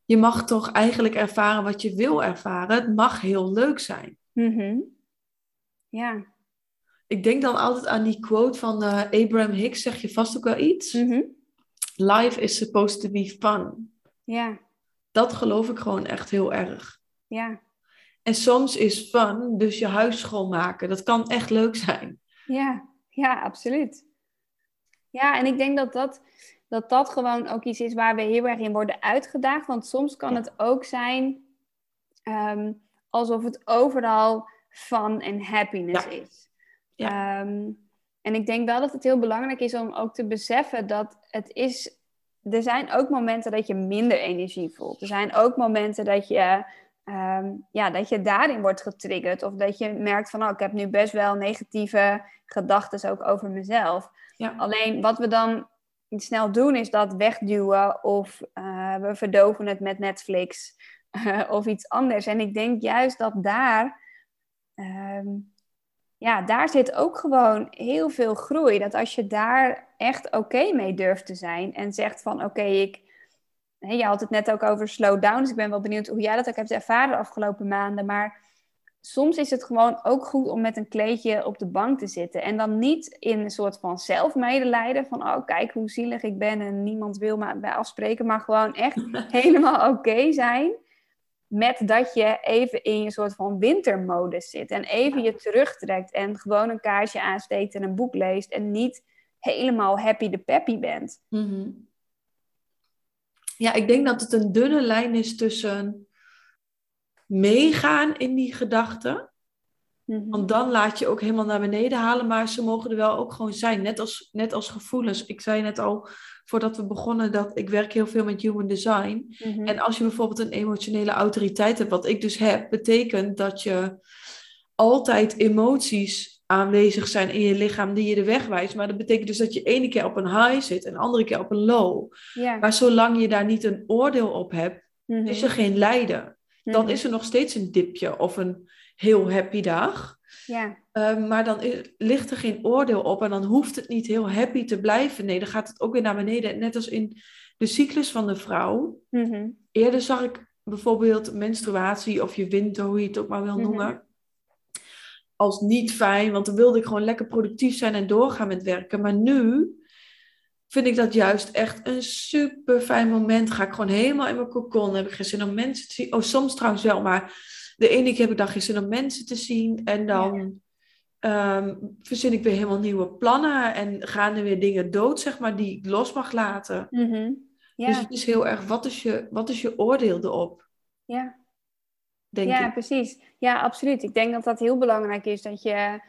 Je mag toch eigenlijk ervaren wat je wil ervaren. Het mag heel leuk zijn. Mhm. ja. Ik denk dan altijd aan die quote van eh, Abraham Hicks, zeg je vast ook wel iets. Mhm. Life is supposed to be fun. ja, Dat geloof ik gewoon echt heel erg. ja, En soms is fun, dus je huis schoonmaken. Dat kan echt leuk zijn. ja, ja, absoluut. Ja, en ik denk dat dat, dat dat gewoon ook iets is waar we heel erg in worden uitgedaagd. Want soms kan Ja. het ook zijn ehm, alsof het overal fun en happiness Ja. is. Ja. Ehm, en ik denk wel dat het heel belangrijk is om ook te beseffen dat het is. Er zijn ook momenten dat je minder energie voelt. Er zijn ook momenten dat je, ehm, ja, dat je daarin wordt getriggerd. Of dat je merkt van, oh, ik heb nu best wel negatieve gedachten ook over mezelf. Ja. Alleen wat we dan snel doen is dat wegduwen of eh, we verdoven het met Netflix of iets anders. En ik denk juist dat daar, ehm, ja, daar zit ook gewoon heel veel groei. Dat als je daar echt oké mee durft te zijn en zegt van oké, ik. je had het net ook over slow down, dus ik ben wel benieuwd hoe jij dat ook hebt ervaren de afgelopen maanden. Maar soms is het gewoon ook goed om met een kleedje op de bank te zitten. En dan niet in een soort van zelfmedelijden. Van, oh, kijk hoe zielig ik ben en niemand wil me bij afspreken. Maar gewoon echt helemaal oké zijn. Met dat je even in je soort van wintermodus zit. En even je terugtrekt en gewoon een kaarsje aansteekt en een boek leest. En niet helemaal happy de peppy bent. Mhm. Ja, ik denk dat het een dunne lijn is tussen meegaan in die gedachten. Mhm. Want dan laat je ook helemaal naar beneden halen, maar ze mogen er wel ook gewoon zijn. Net als, net als gevoelens. Ik zei net al, voordat we begonnen, dat ik werk heel veel met human design. Mhm. En als je bijvoorbeeld een emotionele autoriteit hebt, wat ik dus heb, betekent dat je altijd emoties aanwezig zijn in je lichaam die je de weg wijst. Maar dat betekent dus dat je ene keer op een high zit en de andere keer op een low. Maar zolang je daar niet een oordeel op hebt, Mhm. is er geen lijden. Dan Mhm. is er nog steeds een dipje of een heel happy dag. Ja. Ehm, maar dan i- ligt er geen oordeel op en dan hoeft het niet heel happy te blijven. Nee, dan gaat het ook weer naar beneden. Net als in de cyclus van de vrouw. Mhm. Eerder zag ik bijvoorbeeld menstruatie of je winter, hoe je het ook maar wil Mhm. noemen, als niet fijn. Want dan wilde ik gewoon lekker productief zijn en doorgaan met werken. Maar nu vind ik dat juist echt een super fijn moment. Ga ik gewoon helemaal in mijn cocon. Heb ik geen zin om mensen te zien. Oh, soms trouwens wel, maar de ene keer heb ik dan geen zin om mensen te zien. En dan ehm, verzin ik weer helemaal nieuwe plannen. En gaan er weer dingen dood, zeg maar, die ik los mag laten. Mhm. Ja. Dus het is heel erg, wat is je, wat is je oordeel erop, ja. denk ja, ik. precies. Ja, absoluut. Ik denk dat dat heel belangrijk is dat je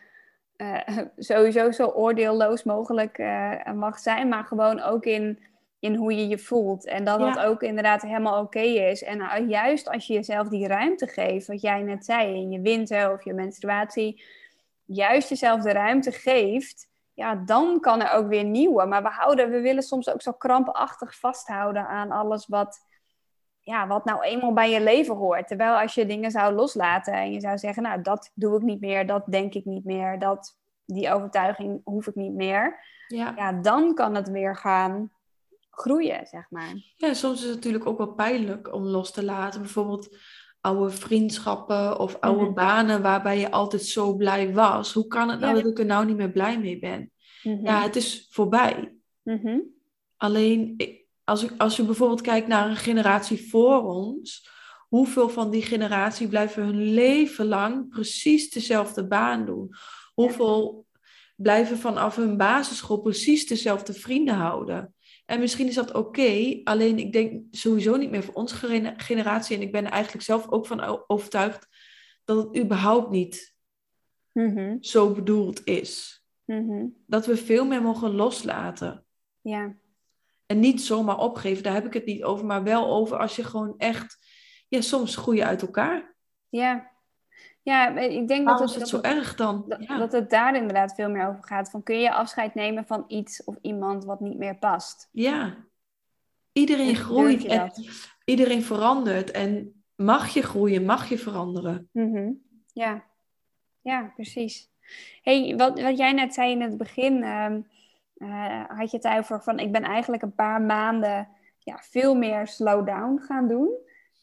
eh, sowieso zo oordeelloos mogelijk eh, mag zijn, maar gewoon ook in, in hoe je je voelt. En dat Ja. dat ook inderdaad helemaal oké is. En eh, juist als je jezelf die ruimte geeft, wat jij net zei, in je winter of je menstruatie, juist jezelf de ruimte geeft. Ja, dan kan er ook weer nieuwe. Maar we houden, we willen soms ook zo krampachtig vasthouden aan alles wat, ja, wat nou eenmaal bij je leven hoort. Terwijl als je dingen zou loslaten en je zou zeggen, nou, dat doe ik niet meer, dat denk ik niet meer, dat, die overtuiging hoef ik niet meer. Ja. Ja, dan kan het weer gaan groeien, zeg maar. ja, soms is het natuurlijk ook wel pijnlijk om los te laten. Bijvoorbeeld oude vriendschappen of oude Mhm. banen waarbij je altijd zo blij was. Hoe kan het nou Ja. dat ik er nou niet meer blij mee ben? Mhm. Ja, het is voorbij. Mhm. Alleen ik- als, als je bijvoorbeeld kijkt naar een generatie voor ons, hoeveel van die generatie blijven hun leven lang precies dezelfde baan doen? Hoeveel blijven vanaf hun basisschool precies dezelfde vrienden houden? En misschien is dat oké, alleen ik denk sowieso niet meer voor onze gene- generatie. En ik ben er eigenlijk zelf ook van overtuigd dat het überhaupt niet Mhm. zo bedoeld is. Mhm. Dat we veel meer mogen loslaten. Ja. En niet zomaar opgeven, daar heb ik het niet over, maar wel over als je gewoon echt, ja, soms groeien uit elkaar. Ja. Ja, ik denk dat het, is het zo erg dan? dat, Ja. dat het daar inderdaad veel meer over gaat. Van kun je afscheid nemen van iets of iemand wat niet meer past? ja. Iedereen En groeit en dat? iedereen verandert. En mag je groeien, mag je veranderen. Mhm. Ja. ja, precies. Hey, wat, wat jij net zei in het begin, ehm, eh, had je het over van ik ben eigenlijk een paar maanden ja, veel meer slow down gaan doen.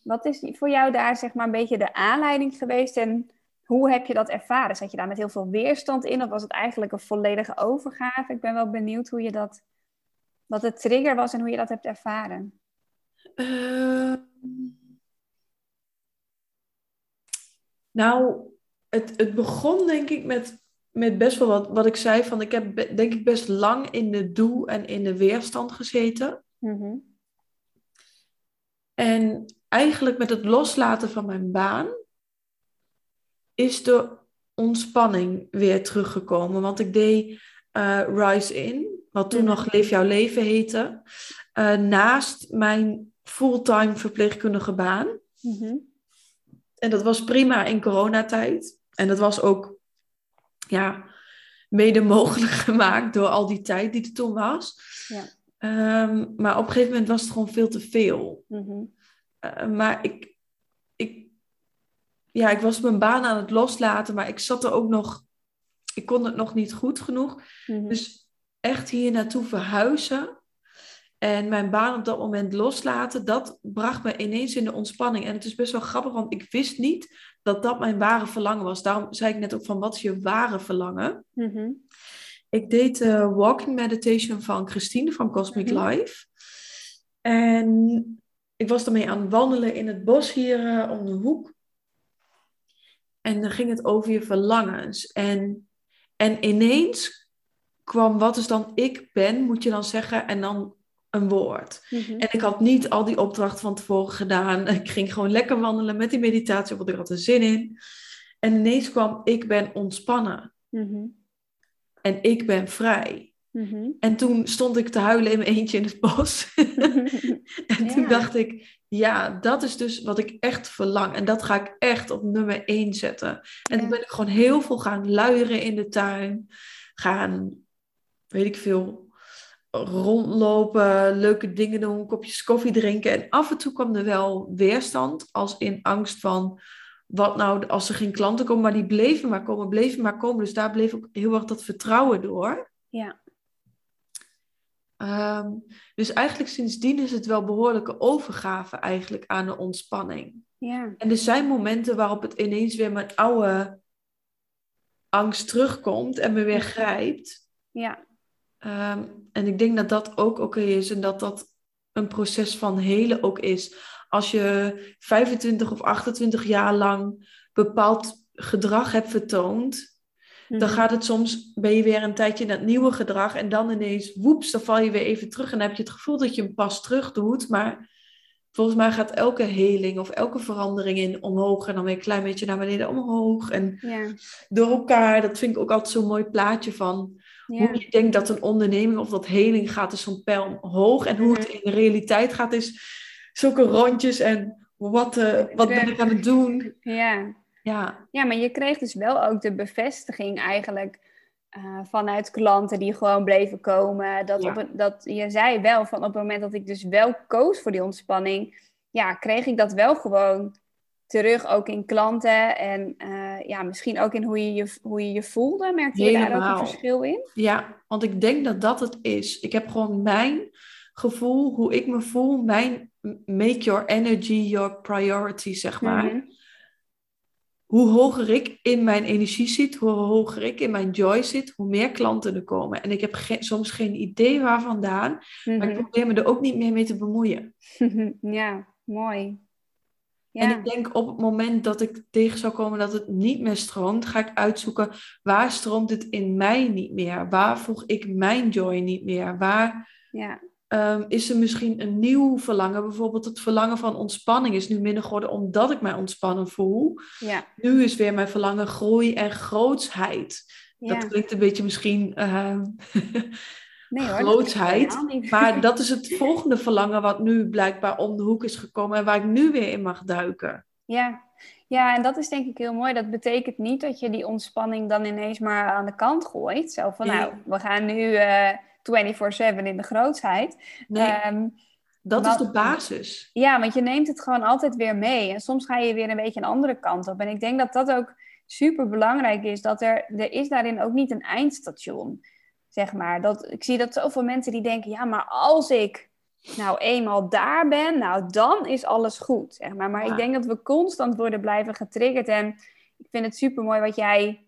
Wat is voor jou daar zeg maar een beetje de aanleiding geweest en hoe heb je dat ervaren? Zat je daar met heel veel weerstand in of was het eigenlijk een volledige overgave? Ik ben wel benieuwd hoe je dat, wat de trigger was en hoe je dat hebt ervaren. Ehm, nou, het, het begon denk ik met, met best wel wat, wat ik zei van ik heb denk ik best lang in de doe en in de weerstand gezeten. Mhm. En eigenlijk met het loslaten van mijn baan is de ontspanning weer teruggekomen. Want ik deed eh, Rise In, wat toen Mhm. nog Leef Jouw Leven heette, eh, naast mijn fulltime verpleegkundige baan. Mhm. En dat was prima in coronatijd. En dat was ook ja, mede mogelijk gemaakt door al die tijd die er toen was. Ja. Ehm, maar op een gegeven moment was het gewoon veel te veel. Mhm. Eh, maar ik, ik, ja, ik was mijn baan aan het loslaten, maar ik zat er ook nog, ik kon het nog niet goed genoeg. Mhm. Dus echt hier naartoe verhuizen en mijn baan op dat moment loslaten, dat bracht me ineens in de ontspanning. En het is best wel grappig, want ik wist niet dat dat mijn ware verlangen was. Daarom zei ik net ook van, wat is je ware verlangen? Mhm. Ik deed de walking meditation van Christine van Cosmic Mhm. Life. En ik was daarmee aan het wandelen in het bos hier eh, om de hoek. En dan ging het over je verlangens. En, en ineens kwam wat is dan ik ben, moet je dan zeggen, en dan een woord. Mhm. En ik had niet al die opdracht van tevoren gedaan. Ik ging gewoon lekker wandelen met die meditatie, want ik had er zin in. En ineens kwam ik ben ontspannen. Mhm. En ik ben vrij. Mhm. En toen stond ik te huilen in mijn eentje in het bos. en toen Ja. dacht ik, ja, dat is dus wat ik echt verlang. En dat ga ik echt op nummer één zetten. En toen ben ik gewoon heel veel gaan luieren in de tuin. Gaan, weet ik veel, rondlopen, leuke dingen doen, kopjes koffie drinken. En af en toe kwam er wel weerstand, als in angst van... Wat nou als er geen klanten komen, maar die bleven maar komen, bleven maar komen. Dus daar bleef ook heel erg dat vertrouwen door. Ja. Ehm, dus eigenlijk sindsdien is het wel behoorlijke overgave eigenlijk aan de ontspanning. Ja. En er zijn momenten waarop het ineens weer mijn oude angst terugkomt en me weer grijpt. Ja. Ehm, en ik denk dat dat ook oké is en dat dat een proces van helen ook is. Als je 25 of 28 jaar lang bepaald gedrag hebt vertoond, dan Mhm. gaat het soms, ben je weer een tijdje in dat nieuwe gedrag en dan ineens, woeps, dan val je weer even terug en dan heb je het gevoel dat je een pas terug doet. Maar volgens mij gaat elke heling of elke verandering in omhoog en dan weer een klein beetje naar beneden omhoog. En Ja. door elkaar, dat vind ik ook altijd zo'n mooi plaatje van Ja. hoe je denkt dat een onderneming of dat heling gaat, is zo'n pijl omhoog. En hoe het in de realiteit gaat, is zulke rondjes en wat, eh, wat ben ik aan het doen. Ja. Ja, Ja, maar je kreeg dus wel ook de bevestiging eigenlijk eh, vanuit klanten die gewoon bleven komen. Dat, Ja. op een, dat je zei wel van op het moment dat ik dus wel koos voor die ontspanning, ja, kreeg ik dat wel gewoon terug, ook in klanten en eh, ja, misschien ook in hoe je je, hoe je, je voelde. Merkte je daar ook een verschil in? ja, want ik denk dat dat het is. Ik heb gewoon mijn gevoel, hoe ik me voel, mijn make your energy your priority, zeg maar. Mhm. Hoe hoger ik in mijn energie zit, hoe hoger ik in mijn joy zit, hoe meer klanten er komen. En ik heb ge- soms geen idee waar vandaan, maar ik Mhm. probeer me er ook niet meer mee te bemoeien. ja, mooi. En ik denk op het moment dat ik tegen zou komen dat het niet meer stroomt, ga ik uitzoeken waar stroomt het in mij niet meer? Waar voeg ik mijn joy niet meer? Waar ja, ehm, is er misschien een nieuw verlangen? Bijvoorbeeld het verlangen van ontspanning is nu minder geworden omdat ik mij ontspannen voel. ja, Nu is weer mijn verlangen groei en grootsheid. Dat klinkt een beetje misschien ehm, Nee hoor, dat niet. maar dat is het volgende verlangen wat nu blijkbaar om de hoek is gekomen en waar ik nu weer in mag duiken. Ja. ja, en dat is denk ik heel mooi. Dat betekent niet dat je die ontspanning dan ineens maar aan de kant gooit. Zo van, Nee. nou, we gaan nu eh 24-7 in de grootsheid. Nee, Ehm, dat is de basis. ja, want je neemt het gewoon altijd weer mee. En soms ga je weer een beetje een andere kant op. En ik denk dat dat ook super belangrijk is. Dat er, er is daarin ook niet een eindstation. Zeg maar. Dat, ik zie dat zoveel mensen die denken, ja, maar als ik nou eenmaal daar ben, nou dan is alles goed. Zeg maar. maar Ja. ik denk dat we constant worden blijven getriggerd. En ik vind het super mooi wat jij,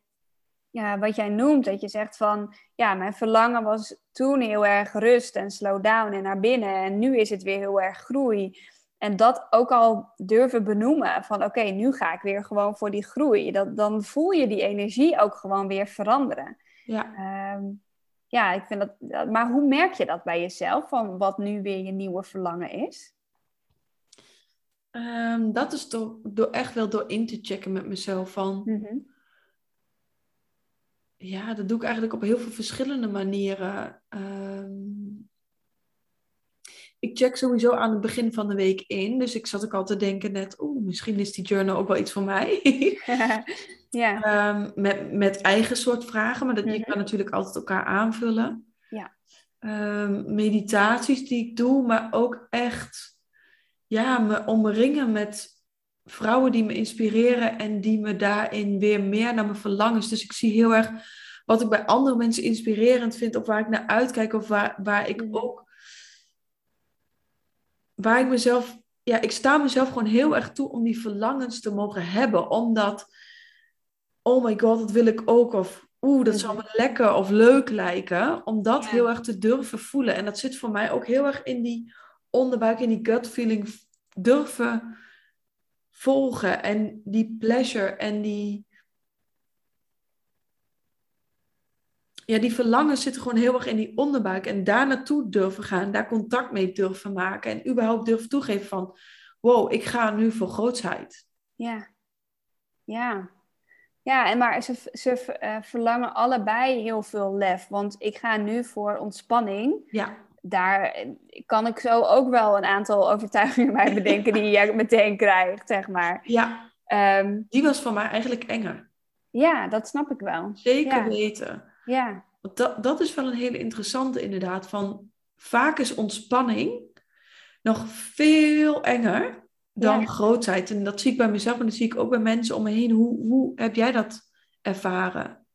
ja, wat jij noemt. Dat je zegt van, ja, mijn verlangen was toen heel erg rust en slow down en naar binnen. En nu is het weer heel erg groei. En dat ook al durven benoemen van oké, nu ga ik weer gewoon voor die groei. Dat, dan voel je die energie ook gewoon weer veranderen. Ja. Ehm, ja, ik vind dat, Maar hoe merk je dat bij jezelf? Van wat nu weer je nieuwe verlangen is? Ehm, dat is door, door echt wel door in te checken met mezelf van, Mhm. ja, dat doe ik eigenlijk op heel veel verschillende manieren. Ehm, ik check sowieso aan het begin van de week in, dus ik zat ook al te denken net, oeh, misschien is die journal ook wel iets voor mij. ja. Ehm, met, met eigen soort vragen, maar dat, je Mhm. kan natuurlijk altijd elkaar aanvullen. Ja. Ehm, meditaties die ik doe, maar ook echt ja, me omringen met vrouwen die me inspireren en die me daarin weer meer naar mijn verlangens. Dus ik zie heel erg wat ik bij andere mensen inspirerend vind, of waar ik naar uitkijk, of waar, waar ik Mhm. ook, waar ik mezelf, ja, ik sta mezelf gewoon heel erg toe om die verlangens te mogen hebben, omdat oh my god, dat wil ik ook. Of oeh, dat zou me lekker of leuk lijken. Om dat Ja. heel erg te durven voelen. En dat zit voor mij ook heel erg in die onderbuik, in die gut feeling. Durven volgen. En die pleasure en die... Ja, die verlangens zitten gewoon heel erg in die onderbuik. En daar naartoe durven gaan. Daar contact mee durven maken. En überhaupt durven toegeven van... Wow, ik ga nu voor grootsheid. Ja. Ja. Ja, en maar ze, ze eh, verlangen allebei heel veel lef. Want ik ga nu voor ontspanning. Ja. Daar kan ik zo ook wel een aantal overtuigingen bij bedenken die je meteen krijgt, zeg maar. Ja, Ehm, die was voor mij eigenlijk enger. ja, dat snap ik wel. Zeker Ja. weten. Ja, dat, dat is wel een hele interessante inderdaad. Van, vaak is ontspanning nog veel enger dan Ja. grootheid. En dat zie ik bij mezelf en dat zie ik ook bij mensen om me heen. Hoe, hoe heb jij dat ervaren?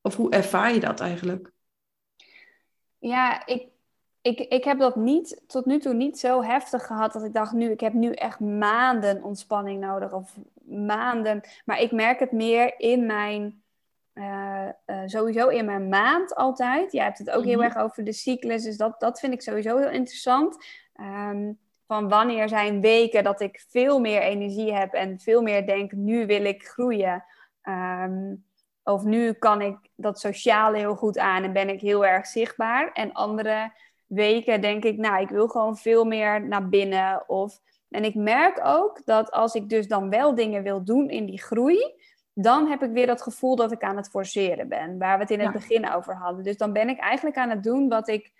Of hoe ervaar je dat eigenlijk? ja ik, ik, ik heb dat niet, tot nu toe niet zo heftig gehad dat ik dacht, nu, ik heb nu echt maanden ontspanning nodig. Of maanden. Maar ik merk het meer in mijn, eh, eh, sowieso in mijn maand altijd. Jij hebt het ook heel Mhm. erg over de cyclus, dus dat, dat vind ik sowieso heel interessant. Ehm, van wanneer zijn weken dat ik veel meer energie heb en veel meer denk, nu wil ik groeien. Ehm, of nu kan ik dat sociale heel goed aan en ben ik heel erg zichtbaar. En andere weken denk ik, nou, ik wil gewoon veel meer naar binnen. Of, en ik merk ook dat als ik dus dan wel dingen wil doen in die groei, dan heb ik weer dat gevoel dat ik aan het forceren ben, waar we het in het Ja. begin over hadden. Dus dan ben ik eigenlijk aan het doen wat ik,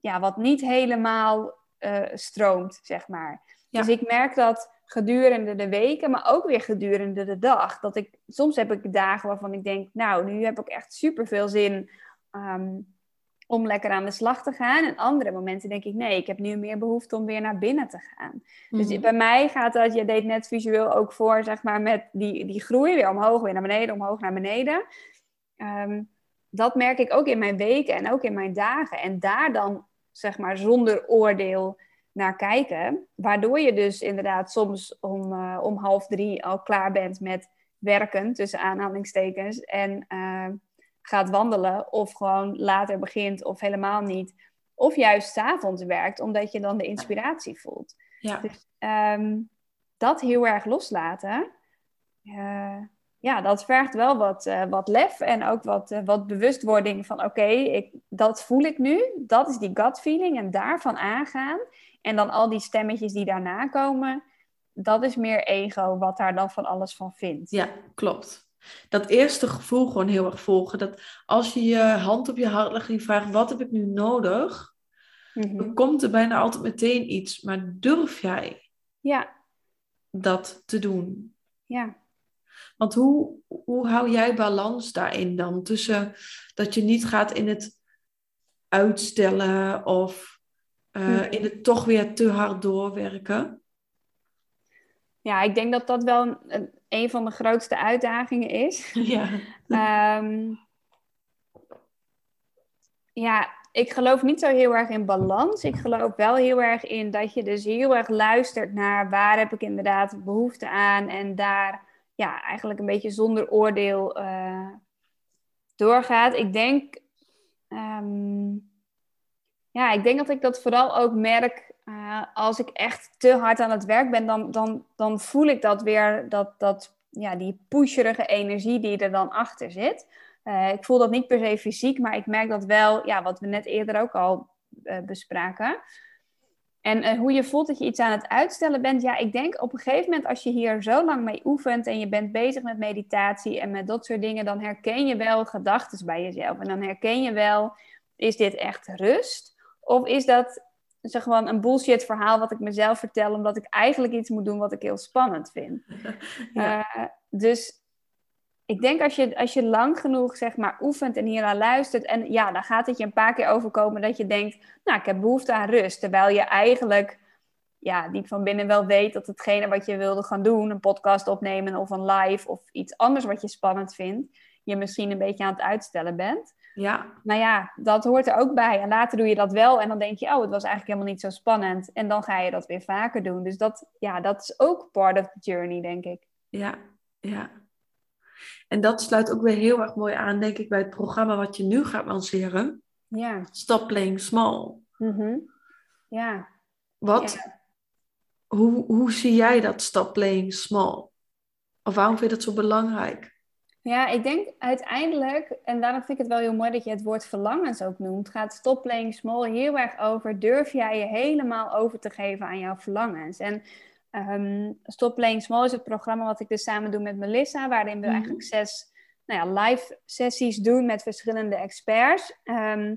ja, wat niet helemaal eh, stroomt, zeg maar. Ja. Dus ik merk dat gedurende de weken, maar ook weer gedurende de dag. Dat ik, soms heb ik dagen waarvan ik denk, nou, nu heb ik echt super veel zin ehm, om lekker aan de slag te gaan. En andere momenten denk ik, nee, ik heb nu meer behoefte om weer naar binnen te gaan. Dus Mhm. bij mij gaat dat, je deed net visueel ook voor, zeg maar, met die, die groei, weer omhoog, weer naar beneden, omhoog, naar beneden. Ehm, dat merk ik ook in mijn weken en ook in mijn dagen. En daar dan, zeg maar, zonder oordeel naar kijken. Waardoor je dus inderdaad soms om, eh, om half drie al klaar bent met werken, tussen aanhalingstekens. En eh, gaat wandelen of gewoon later begint of helemaal niet. Of juist 's avonds werkt, omdat je dan de inspiratie voelt. ja. Dus ehm, dat heel erg loslaten, eh, ja, dat vergt wel wat, eh, wat lef en ook wat, eh, wat bewustwording van oké, dat voel ik nu, dat is die gut feeling en daarvan aangaan. En dan al die stemmetjes die daarna komen, dat is meer ego wat daar dan van alles van vindt. Ja, klopt. Dat eerste gevoel gewoon heel erg volgen. Dat als je je hand op je hart legt en je vraagt, wat heb ik nu nodig? Mhm. Dan komt er bijna altijd meteen iets. Maar durf jij Ja, dat te doen? ja. Want hoe, hoe hou jij balans daarin dan? Tussen dat je niet gaat in het uitstellen of eh, Mhm. in het toch weer te hard doorwerken. Ja, ik denk dat dat wel een, van de grootste uitdagingen is. Ja. Ehm, ja, ik geloof niet zo heel erg in balans. Ik geloof wel heel erg in dat je dus heel erg luistert naar waar heb ik inderdaad behoefte aan. En daar ja, eigenlijk een beetje zonder oordeel eh, doorgaat. Ik denk, ehm, ja, ik denk dat ik dat vooral ook merk eh, als ik echt te hard aan het werk ben. Dan, dan, dan voel ik dat weer, dat, dat, ja, die pusherige energie die er dan achter zit. Eh, ik voel dat niet per se fysiek, maar ik merk dat wel, ja, wat we net eerder ook al eh, bespraken. En hoe je voelt dat je iets aan het uitstellen bent, ja, ik denk op een gegeven moment als je hier zo lang mee oefent en je bent bezig met meditatie en met dat soort dingen, dan herken je wel gedachten bij jezelf. En dan herken je wel, is dit echt rust? Of is dat zeg gewoon een bullshit verhaal wat ik mezelf vertel, omdat ik eigenlijk iets moet doen wat ik heel spannend vind? Ja. Eh, dus ik denk als je, als je lang genoeg zeg maar oefent en hier naar luistert. En ja, dan gaat het je een paar keer overkomen dat je denkt, nou, ik heb behoefte aan rust. Terwijl je eigenlijk ja, diep van binnen wel weet dat hetgene wat je wilde gaan doen, een podcast opnemen of een live of iets anders wat je spannend vindt, je misschien een beetje aan het uitstellen bent. Ja, Nou ja, dat hoort er ook bij. En later doe je dat wel en dan denk je, oh, het was eigenlijk helemaal niet zo spannend. En dan ga je dat weer vaker doen. Dus dat, ja, dat is ook part of the journey, denk ik. ja, ja. En dat sluit ook weer heel erg mooi aan, denk ik, bij het programma wat je nu gaat lanceren. Ja. Stop playing small. Mhm. Ja. Wat, hoe, hoe zie jij dat stop playing small? Of waarom vind je dat zo belangrijk? Ja, ik denk uiteindelijk, en daarom vind ik het wel heel mooi dat je het woord verlangens ook noemt, gaat Stop Playing Small heel erg over, durf jij je helemaal over te geven aan jouw verlangens? En Um, Stop Playing Small is het programma wat ik dus samen doe met Melissa, waarin we Mhm. eigenlijk zes nou ja, live sessies doen met verschillende experts. Ehm,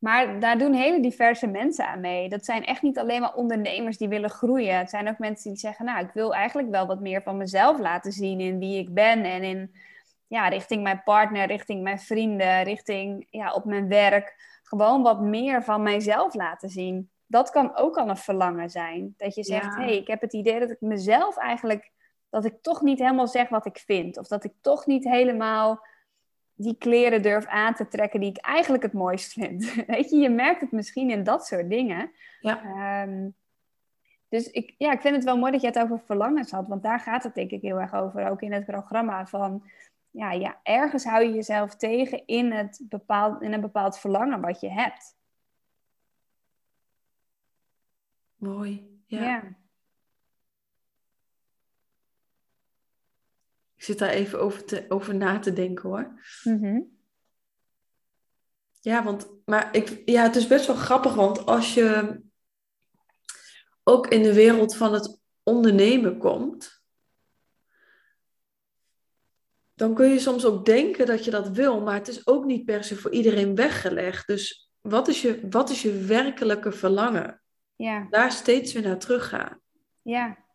maar daar doen hele diverse mensen aan mee. Dat zijn echt niet alleen maar ondernemers die willen groeien. Het zijn ook mensen die zeggen, nou, ik wil eigenlijk wel wat meer van mezelf laten zien in wie ik ben en in, ja, richting mijn partner, richting mijn vrienden, richting, ja, op mijn werk. Gewoon wat meer van mijzelf laten zien. Dat kan ook al een verlangen zijn. Dat je zegt, Ja. hé, hey, ik heb het idee dat ik mezelf eigenlijk, dat ik toch niet helemaal zeg wat ik vind. Of dat ik toch niet helemaal die kleren durf aan te trekken die ik eigenlijk het mooist vind. Weet je, je merkt het misschien in dat soort dingen. Ja. Ehm, dus ik, ja, ik vind het wel mooi dat je het over verlangens had, want daar gaat het denk ik heel erg over, ook in het programma. Van ja, ja ergens hou je jezelf tegen in, het bepaald, in een bepaald verlangen wat je hebt. Mooi. Ja. ja. Ik zit daar even over, te, over na te denken hoor. Mhm. Ja, want maar ik, ja, het is best wel grappig, want als je ook in de wereld van het ondernemen komt, dan kun je soms ook denken dat je dat wil, maar het is ook niet per se voor iedereen weggelegd. Dus wat is je, wat is je werkelijke verlangen? ja, Daar steeds weer naar teruggaan. ja.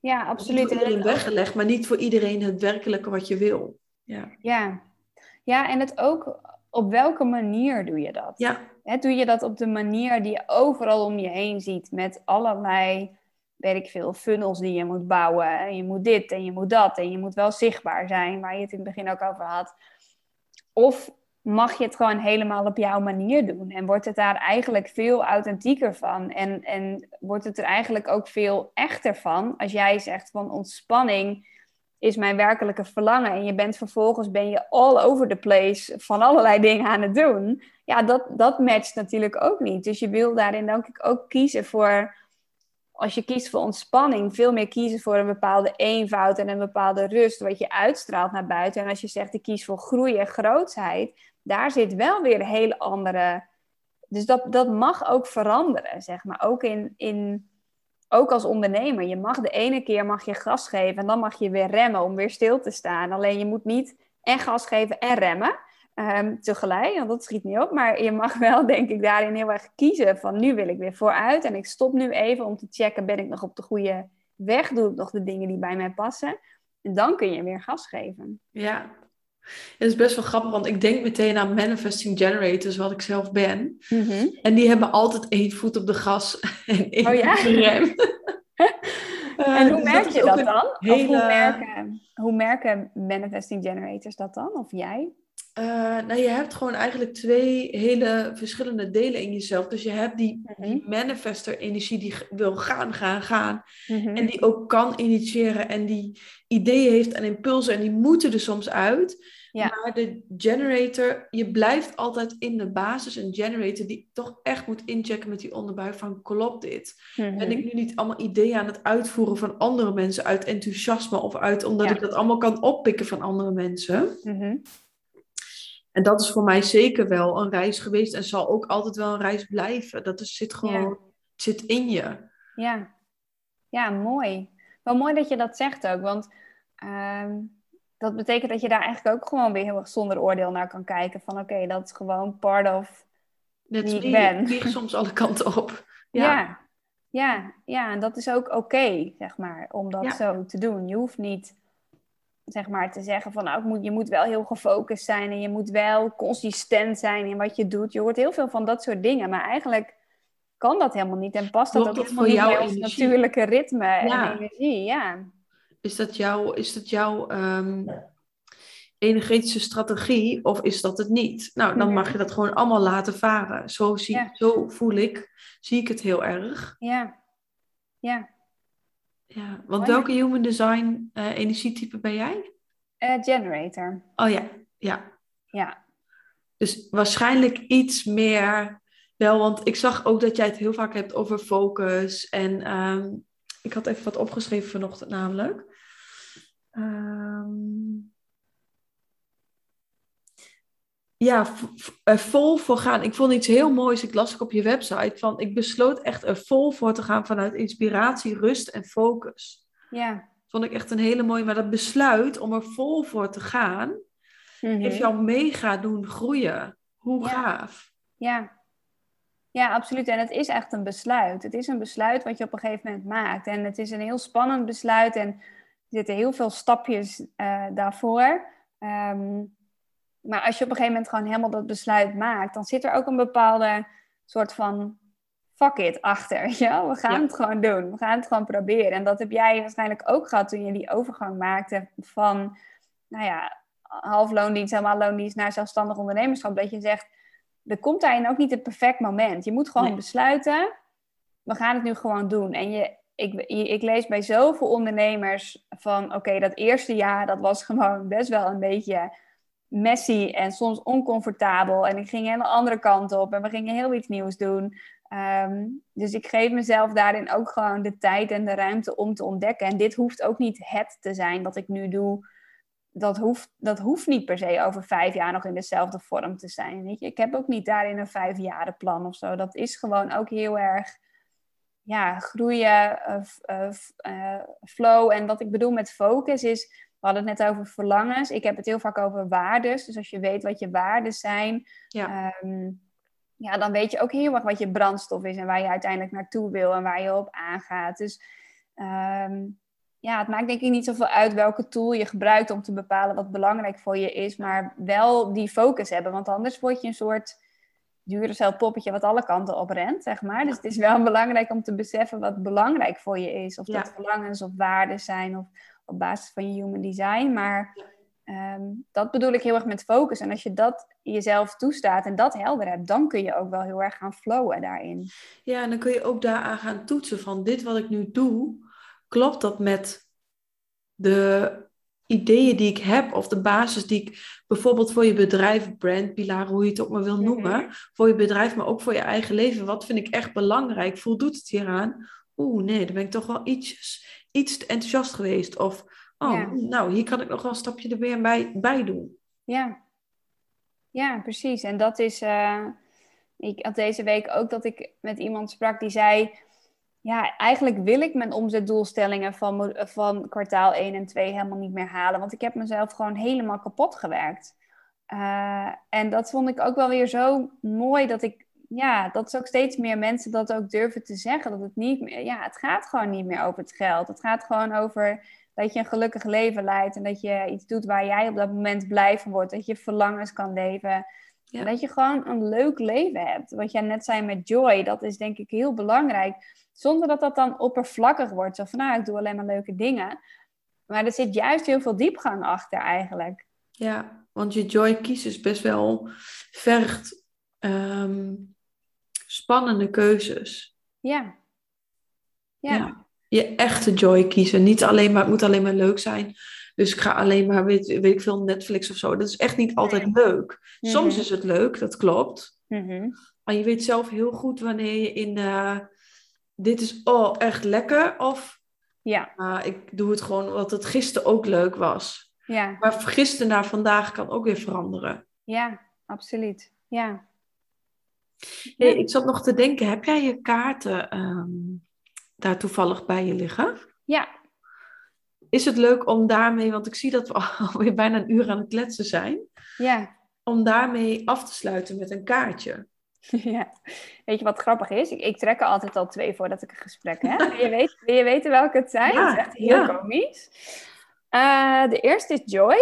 Ja, absoluut. voor En iedereen weggelegd, maar niet voor iedereen het werkelijke wat je wil. Ja, Ja. ja, en het ook op welke manier doe je dat? ja, doe je dat op de manier die je overal om je heen ziet, met allerlei, weet ik veel, funnels die je moet bouwen. En je moet dit en je moet dat en je moet wel zichtbaar zijn, waar je het in het begin ook over had. Of mag je het gewoon helemaal op jouw manier doen? En wordt het daar eigenlijk veel authentieker van? En, en wordt het er eigenlijk ook veel echter van als jij zegt van ontspanning is mijn werkelijke verlangen en je bent vervolgens ben je all over the place van allerlei dingen aan het doen ja, dat, dat matcht natuurlijk ook niet. Dus je wil daarin denk ik ook kiezen voor, als je kiest voor ontspanning, veel meer kiezen voor een bepaalde eenvoud en een bepaalde rust, wat je uitstraalt naar buiten. En als je zegt, ik kies voor groei en grootsheid, daar zit wel weer een hele andere. Dus dat, dat mag ook veranderen, zeg maar. Ook, in, in, ook als ondernemer. Je mag de ene keer mag je gas geven en dan mag je weer remmen om weer stil te staan. Alleen je moet niet en gas geven en remmen. Ehm, tegelijk, want dat schiet niet op. Maar je mag wel, denk ik, daarin heel erg kiezen van nu wil ik weer vooruit. En ik stop nu even om te checken, ben ik nog op de goede weg? Doe ik nog de dingen die bij mij passen? En dan kun je weer gas geven. ja. Het is best wel grappig, want ik denk meteen aan manifesting generators, wat ik zelf ben. En die hebben altijd één voet op de gas en één Oh ja? op de rem. Eh, en hoe dus merk je dat dan? Of hoe, merken, hoe merken manifesting generators dat dan? Of jij? Eh, nou, je hebt gewoon eigenlijk twee hele verschillende delen in jezelf. Dus je hebt die, die manifester-energie die wil gaan, gaan, gaan. Mhm. En die ook kan initiëren en die ideeën heeft en impulsen. En die moeten er soms uit. Ja. Maar de generator, je blijft altijd in de basis een generator die toch echt moet inchecken met die onderbuik van klopt dit? Mhm. Ben ik nu niet allemaal ideeën aan het uitvoeren van andere mensen uit enthousiasme of uit omdat Ja. ik dat allemaal kan oppikken van andere mensen? Mhm. En dat is voor mij zeker wel een reis geweest en zal ook altijd wel een reis blijven. Dat is, zit gewoon Ja. zit in je. Ja. ja, mooi. Wel mooi dat je dat zegt ook, want ehm, dat betekent dat je daar eigenlijk ook gewoon weer heel erg zonder oordeel naar kan kijken. Van oké, dat is gewoon part of Wie ik ben. vlieg soms alle kanten op. Ja. Ja, ja, ja, en dat is ook oké, zeg maar, om dat Ja. zo te doen. Je hoeft niet, zeg maar, te zeggen van, nou, moet, je moet wel heel gefocust zijn en je moet wel consistent zijn in wat je doet. Je hoort heel veel van dat soort dingen, maar eigenlijk kan dat helemaal niet en past dat Klopt ook dat voor jouw ons natuurlijke ritme Ja. en energie. Ja, Is dat jouw, is dat jouw ehm, energetische strategie of is dat het niet? Nou, dan Mhm. mag je dat gewoon allemaal laten varen. Zo, zie, Ja. zo voel ik, zie ik het heel erg. ja, ja. Ja, want welke human design eh, energietype ben jij? Eh, generator, Oh ja, ja. ja. Dus waarschijnlijk iets meer wel, want ik zag ook dat jij het heel vaak hebt over focus. En ehm, ik had even wat opgeschreven vanochtend namelijk. Ehm, ja, er vol voor gaan. Ik vond iets heel moois. Ik las ook op je website van. Ik besloot echt er vol voor te gaan vanuit inspiratie, rust en focus. Ja. Vond ik echt een hele mooie. Maar dat besluit om er vol voor te gaan. Mhm. Heeft jou mega doen groeien. Hoe Ja. gaaf. Ja. Ja, absoluut. En het is echt een besluit. Het is een besluit wat je op een gegeven moment maakt. En het is een heel spannend besluit. En zitten heel veel stapjes eh, daarvoor. Ehm, maar als je op een gegeven moment gewoon helemaal dat besluit maakt, dan zit er ook een bepaalde soort van fuck it achter. wel? We gaan Ja. het gewoon doen. We gaan het gewoon proberen. En dat heb jij waarschijnlijk ook gehad toen je die overgang maakte van, nou ja, half loondienst, helemaal loondienst naar zelfstandig ondernemerschap. Dat je zegt, er komt daarin ook niet het perfect moment. Je moet gewoon Nee. besluiten, we gaan het nu gewoon doen. En je, ik, ik lees bij zoveel ondernemers van, oké, dat eerste jaar, dat was gewoon best wel een beetje messy en soms oncomfortabel. En ik ging een andere kant op en we gingen heel iets nieuws doen. Ehm, dus ik geef mezelf daarin ook gewoon de tijd en de ruimte om te ontdekken. En dit hoeft ook niet het te zijn wat ik nu doe. Dat hoeft, dat hoeft niet per se over vijf jaar nog in dezelfde vorm te zijn. Weet je? Ik heb ook niet daarin een vijfjarenplan of zo. Dat is gewoon ook heel erg ja, groeien, eh, flow. En wat ik bedoel met focus is, we hadden het net over verlangens. Ik heb het heel vaak over waardes. Dus als je weet wat je waarden zijn, Ja. ehm, ja, dan weet je ook heel erg wat je brandstof is en waar je uiteindelijk naartoe wil en waar je op aangaat. Dus ehm, ja, het maakt denk ik niet zoveel uit welke tool je gebruikt om te bepalen wat belangrijk voor je is, maar wel die focus hebben, want anders word je een soort dure poppetje wat alle kanten op rent, zeg maar. Dus het is wel belangrijk om te beseffen wat belangrijk voor je is. Of dat verlangens of waarden zijn of op basis van je human design. Maar ehm, dat bedoel ik heel erg met focus. En als je dat jezelf toestaat en dat helder hebt, dan kun je ook wel heel erg gaan flowen daarin. Ja, en dan kun je ook daaraan gaan toetsen van dit wat ik nu doe, klopt dat met de ideeën die ik heb of de basis die ik bijvoorbeeld voor je bedrijf, brandpilaar, hoe je het ook maar wil noemen, voor je bedrijf, maar ook voor je eigen leven. Wat vind ik echt belangrijk? Voldoet het hieraan? Oeh, nee, dan ben ik toch wel iets, iets te enthousiast geweest. Of, oh, Ja. nou, hier kan ik nog wel een stapje er weer bij, bij doen. Ja. Ja, precies. En dat is. eh, ik had deze week ook dat ik met iemand sprak die zei. Ja, eigenlijk wil ik mijn omzetdoelstellingen van, mo- van kwartaal 1 en 2 helemaal niet meer halen. Want ik heb mezelf gewoon helemaal kapot gewerkt. Eh, en dat vond ik ook wel weer zo mooi dat ik. Ja, dat ook steeds meer mensen dat ook durven te zeggen. Dat het niet meer. Ja, het gaat gewoon niet meer over het geld. Het gaat gewoon over dat je een gelukkig leven leidt en dat je iets doet waar jij op dat moment blij van wordt. Dat je verlangens kan leven. Ja. Dat je gewoon een leuk leven hebt. Wat jij net zei met joy, dat is denk ik heel belangrijk. Zonder dat dat dan oppervlakkig wordt. Zo van, nou, ik doe alleen maar leuke dingen. Maar er zit juist heel veel diepgang achter eigenlijk. Ja, want je joy kies is best wel vergt ehm, spannende keuzes. Ja. Ja. Ja. Je echte joy kiezen. Niet alleen maar, het moet alleen maar leuk zijn. Dus ik ga alleen maar, weet, weet ik veel, Netflix of zo. Dat is echt niet altijd leuk. Soms Mhm. is het leuk, dat klopt. Mhm. Maar je weet zelf heel goed wanneer je in, eh, dit is oh, echt lekker. Of Ja. ah, ik doe het gewoon omdat het gisteren ook leuk was. Ja. Maar gisteren naar vandaag kan ook weer veranderen. Ja, absoluut. Ja. Hey, ik zat nog te denken, heb jij je kaarten ehm, daar toevallig bij je liggen? Ja. Is het leuk om daarmee, want ik zie dat we alweer bijna een uur aan het kletsen zijn, Ja. om daarmee af te sluiten met een kaartje? Ja, weet je wat grappig is? Ik, ik trek er altijd al twee voordat ik een gesprek heb. Wil je, weten, wil je weten welke het zijn? Ja, dat is echt heel ja. komisch. Eh, de eerste is Joy.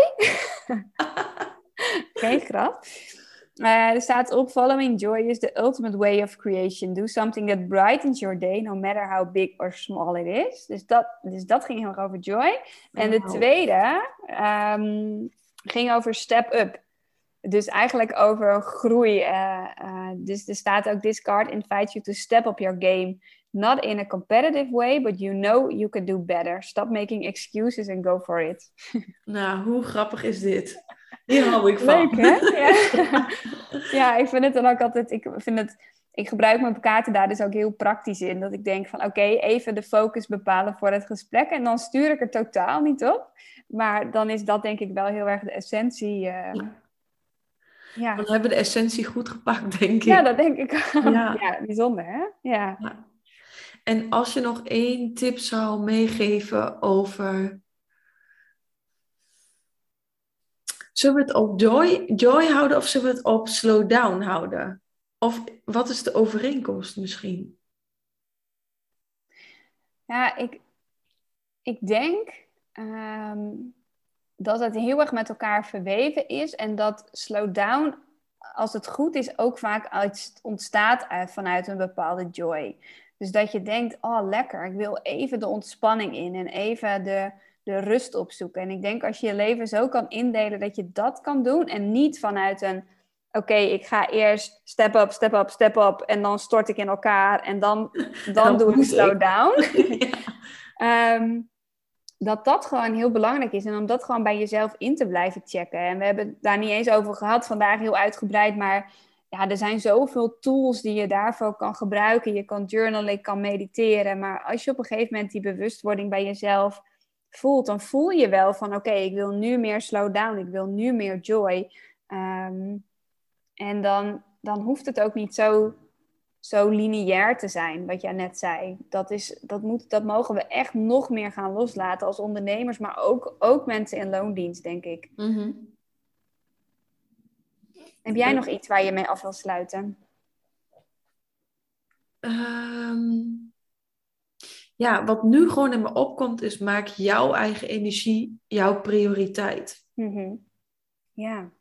Geen grap. Eh, er staat op: Following joy is the ultimate way of creation. Do something that brightens your day, no matter how big or small it is. Dus dat, dus dat ging heel erg over joy. En de tweede ehm, ging over step up. Dus eigenlijk over groei. eh, eh, dus er staat ook: This card invites you to step up your game. Not in a competitive way, but you know you can do better. Stop making excuses and go for it. Nou, hoe grappig is dit? Hier hou ik van. Leuk, hè? Ja. ja, ik vind het dan ook altijd... Ik, vind het, ik gebruik mijn kaarten daar dus ook heel praktisch in. Dat ik denk van, oké, even de focus bepalen voor het gesprek. En dan stuur ik er totaal niet op. Maar dan is dat denk ik wel heel erg de essentie. eh. Ja. Dan hebben we de essentie goed gepakt, denk ik. ja, dat denk ik ook. Ja. Ja, bijzonder hè? Ja. Ja. En als je nog één tip zou meegeven over. Zullen we het op joy, joy houden of zullen we het op slow down houden? Of wat is de overeenkomst misschien? Ja, ik, ik denk ehm, dat het heel erg met elkaar verweven is en dat slow down, als het goed is, ook vaak uit, ontstaat uit, vanuit een bepaalde joy. Dus dat je denkt, oh lekker, ik wil even de ontspanning in en even de, de rust opzoeken. En ik denk als je je leven zo kan indelen dat je dat kan doen en niet vanuit een, oké, ik ga eerst step up, step up, step up en dan stort ik in elkaar en dan, dan, doe ik slow down. ja. Ehm, dat dat gewoon heel belangrijk is. En om dat gewoon bij jezelf in te blijven checken. En we hebben het daar niet eens over gehad vandaag heel uitgebreid. Maar ja, er zijn zoveel tools die je daarvoor kan gebruiken. Je kan journalen, je kan mediteren. Maar als je op een gegeven moment die bewustwording bij jezelf voelt, dan voel je wel van oké, ik wil nu meer slow down. Ik wil nu meer joy. Ehm, en dan, dan hoeft het ook niet zo zo lineair te zijn, wat jij net zei. Dat, is, dat, moet, dat mogen we echt nog meer gaan loslaten als ondernemers, maar ook, ook mensen in loondienst, denk ik. Mhm. Heb jij nog iets waar je mee af wil sluiten? Ehm, ja, wat nu gewoon in me opkomt is maak jouw eigen energie jouw prioriteit. Mhm. Ja,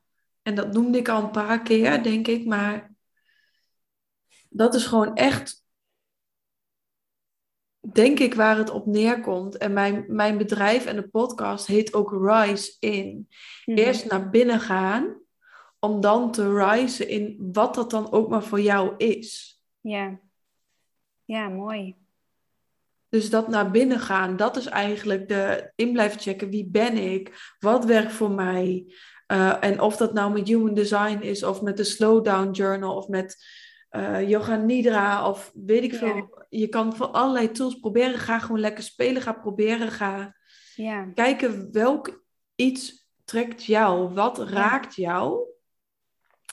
En dat noemde ik al een paar keer, denk ik, maar dat is gewoon echt, denk ik, waar het op neerkomt. En mijn, mijn bedrijf en de podcast heet ook Rise In. Mhm. Eerst naar binnen gaan, om dan te risen in wat dat dan ook maar voor jou is. ja. ja, mooi. Dus dat naar binnen gaan, dat is eigenlijk de in blijven checken. Wie ben ik? Wat werkt voor mij? Uh, en of dat nou met Human Design is, of met de Slowdown Journal, of met uh, Yoga Nidra, of weet ik Ja. veel. Je kan voor allerlei tools proberen. Ga gewoon lekker spelen. Ga proberen. Ga Ja, kijken welk iets trekt jou. Wat raakt jou?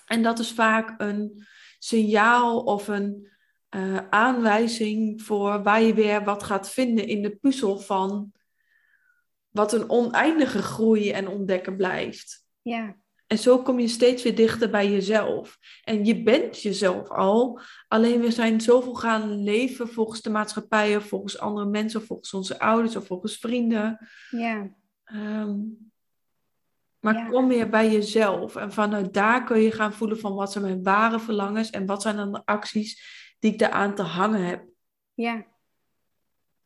En dat is vaak een signaal of een uh, aanwijzing voor waar je weer wat gaat vinden in de puzzel van wat een oneindige groei en ontdekken blijft. ja, En zo kom je steeds weer dichter bij jezelf. En je bent jezelf al. Alleen we zijn zoveel gaan leven volgens de maatschappij, of volgens andere mensen, of volgens onze ouders, of volgens vrienden. ja, Um, maar Ja. kom weer bij jezelf. En vanuit daar kun je gaan voelen van wat zijn mijn ware verlangens en wat zijn dan de acties die ik daaraan te hangen heb. ja.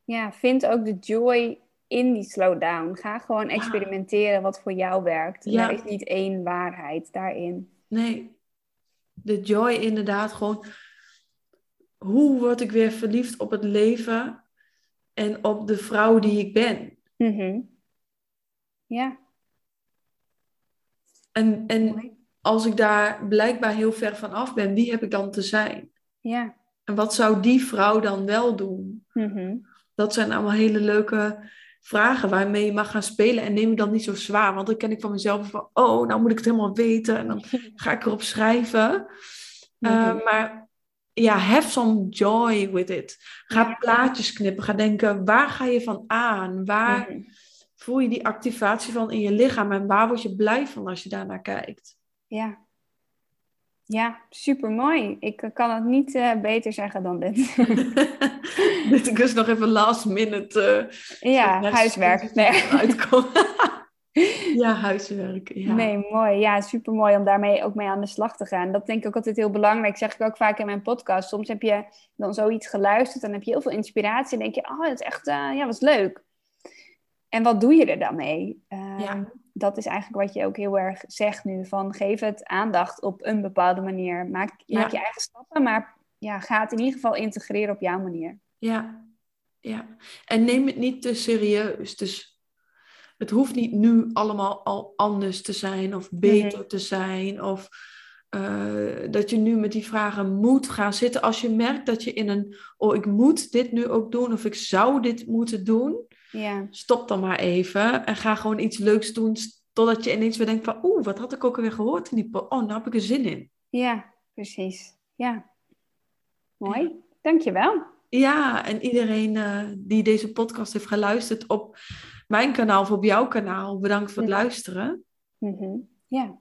Ja, vind ook de joy in die slowdown. Ga gewoon experimenteren wat voor jou werkt. Ja. Er is niet één waarheid daarin. Nee, de joy inderdaad gewoon. Hoe word ik weer verliefd op het leven en op de vrouw die ik ben? Mhm. Ja, En, en als ik daar blijkbaar heel ver van af ben, wie heb ik dan te zijn? Ja. En wat zou die vrouw dan wel doen? Mhm. Dat zijn allemaal hele leuke vragen waarmee je mag gaan spelen. En neem ik dan niet zo zwaar. Want dan ken ik van mezelf van, oh, nou moet ik het helemaal weten. En dan ga ik erop schrijven. Uh, Mhm. maar ja, have some joy with it. Ga plaatjes knippen. Ga denken, waar ga je van aan? Waar Mhm. voel je die activatie van in je lichaam? En waar word je blij van als je daarnaar kijkt? Ja. Ja, super mooi. Ik eh, kan het niet eh, beter zeggen dan dit. Dit is nog even last minute. eh, ja, huiswerk. Nee. uitkomen. ja, huiswerk. Ja. nee, mooi. Ja, super mooi om daarmee ook mee aan de slag te gaan. Dat denk ik ook altijd heel belangrijk. Zeg ik ook vaak in mijn podcast. Soms heb je dan zoiets geluisterd en heb je heel veel inspiratie. En denk je, oh, dat is echt, ja, was leuk. En wat doe je er dan mee? Ehm, Ja. Dat is eigenlijk wat je ook heel erg zegt nu. Van geef het aandacht op een bepaalde manier. Maak, Ja. maak je eigen stappen, maar ja, ga het in ieder geval integreren op jouw manier. Ja, ja. En neem het niet te serieus. Dus het hoeft niet nu allemaal al anders te zijn of beter te zijn. Of eh, dat je nu met die vragen moet gaan zitten. Als je merkt dat je in een, oh ik moet dit nu ook doen of ik zou dit moeten doen. Ja, Stop dan maar even en ga gewoon iets leuks doen. totdat je ineens weer denkt van, oeh, wat had ik ook alweer gehoord in die? Oh, nou heb ik er zin in. Ja, precies. Ja. Mooi. Dankjewel. Ja, en iedereen uh, die deze podcast heeft geluisterd op mijn kanaal of op jouw kanaal, bedankt voor het luisteren. Mm -hmm. Ja.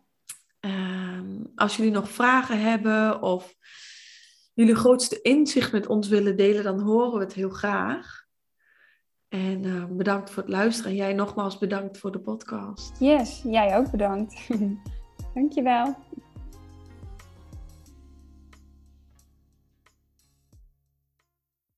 Um, als jullie nog vragen hebben of jullie grootste inzicht met ons willen delen, dan horen we het heel graag. En uh, bedankt voor het luisteren. En jij nogmaals bedankt voor de podcast. Yes, jij ook bedankt. Dankjewel.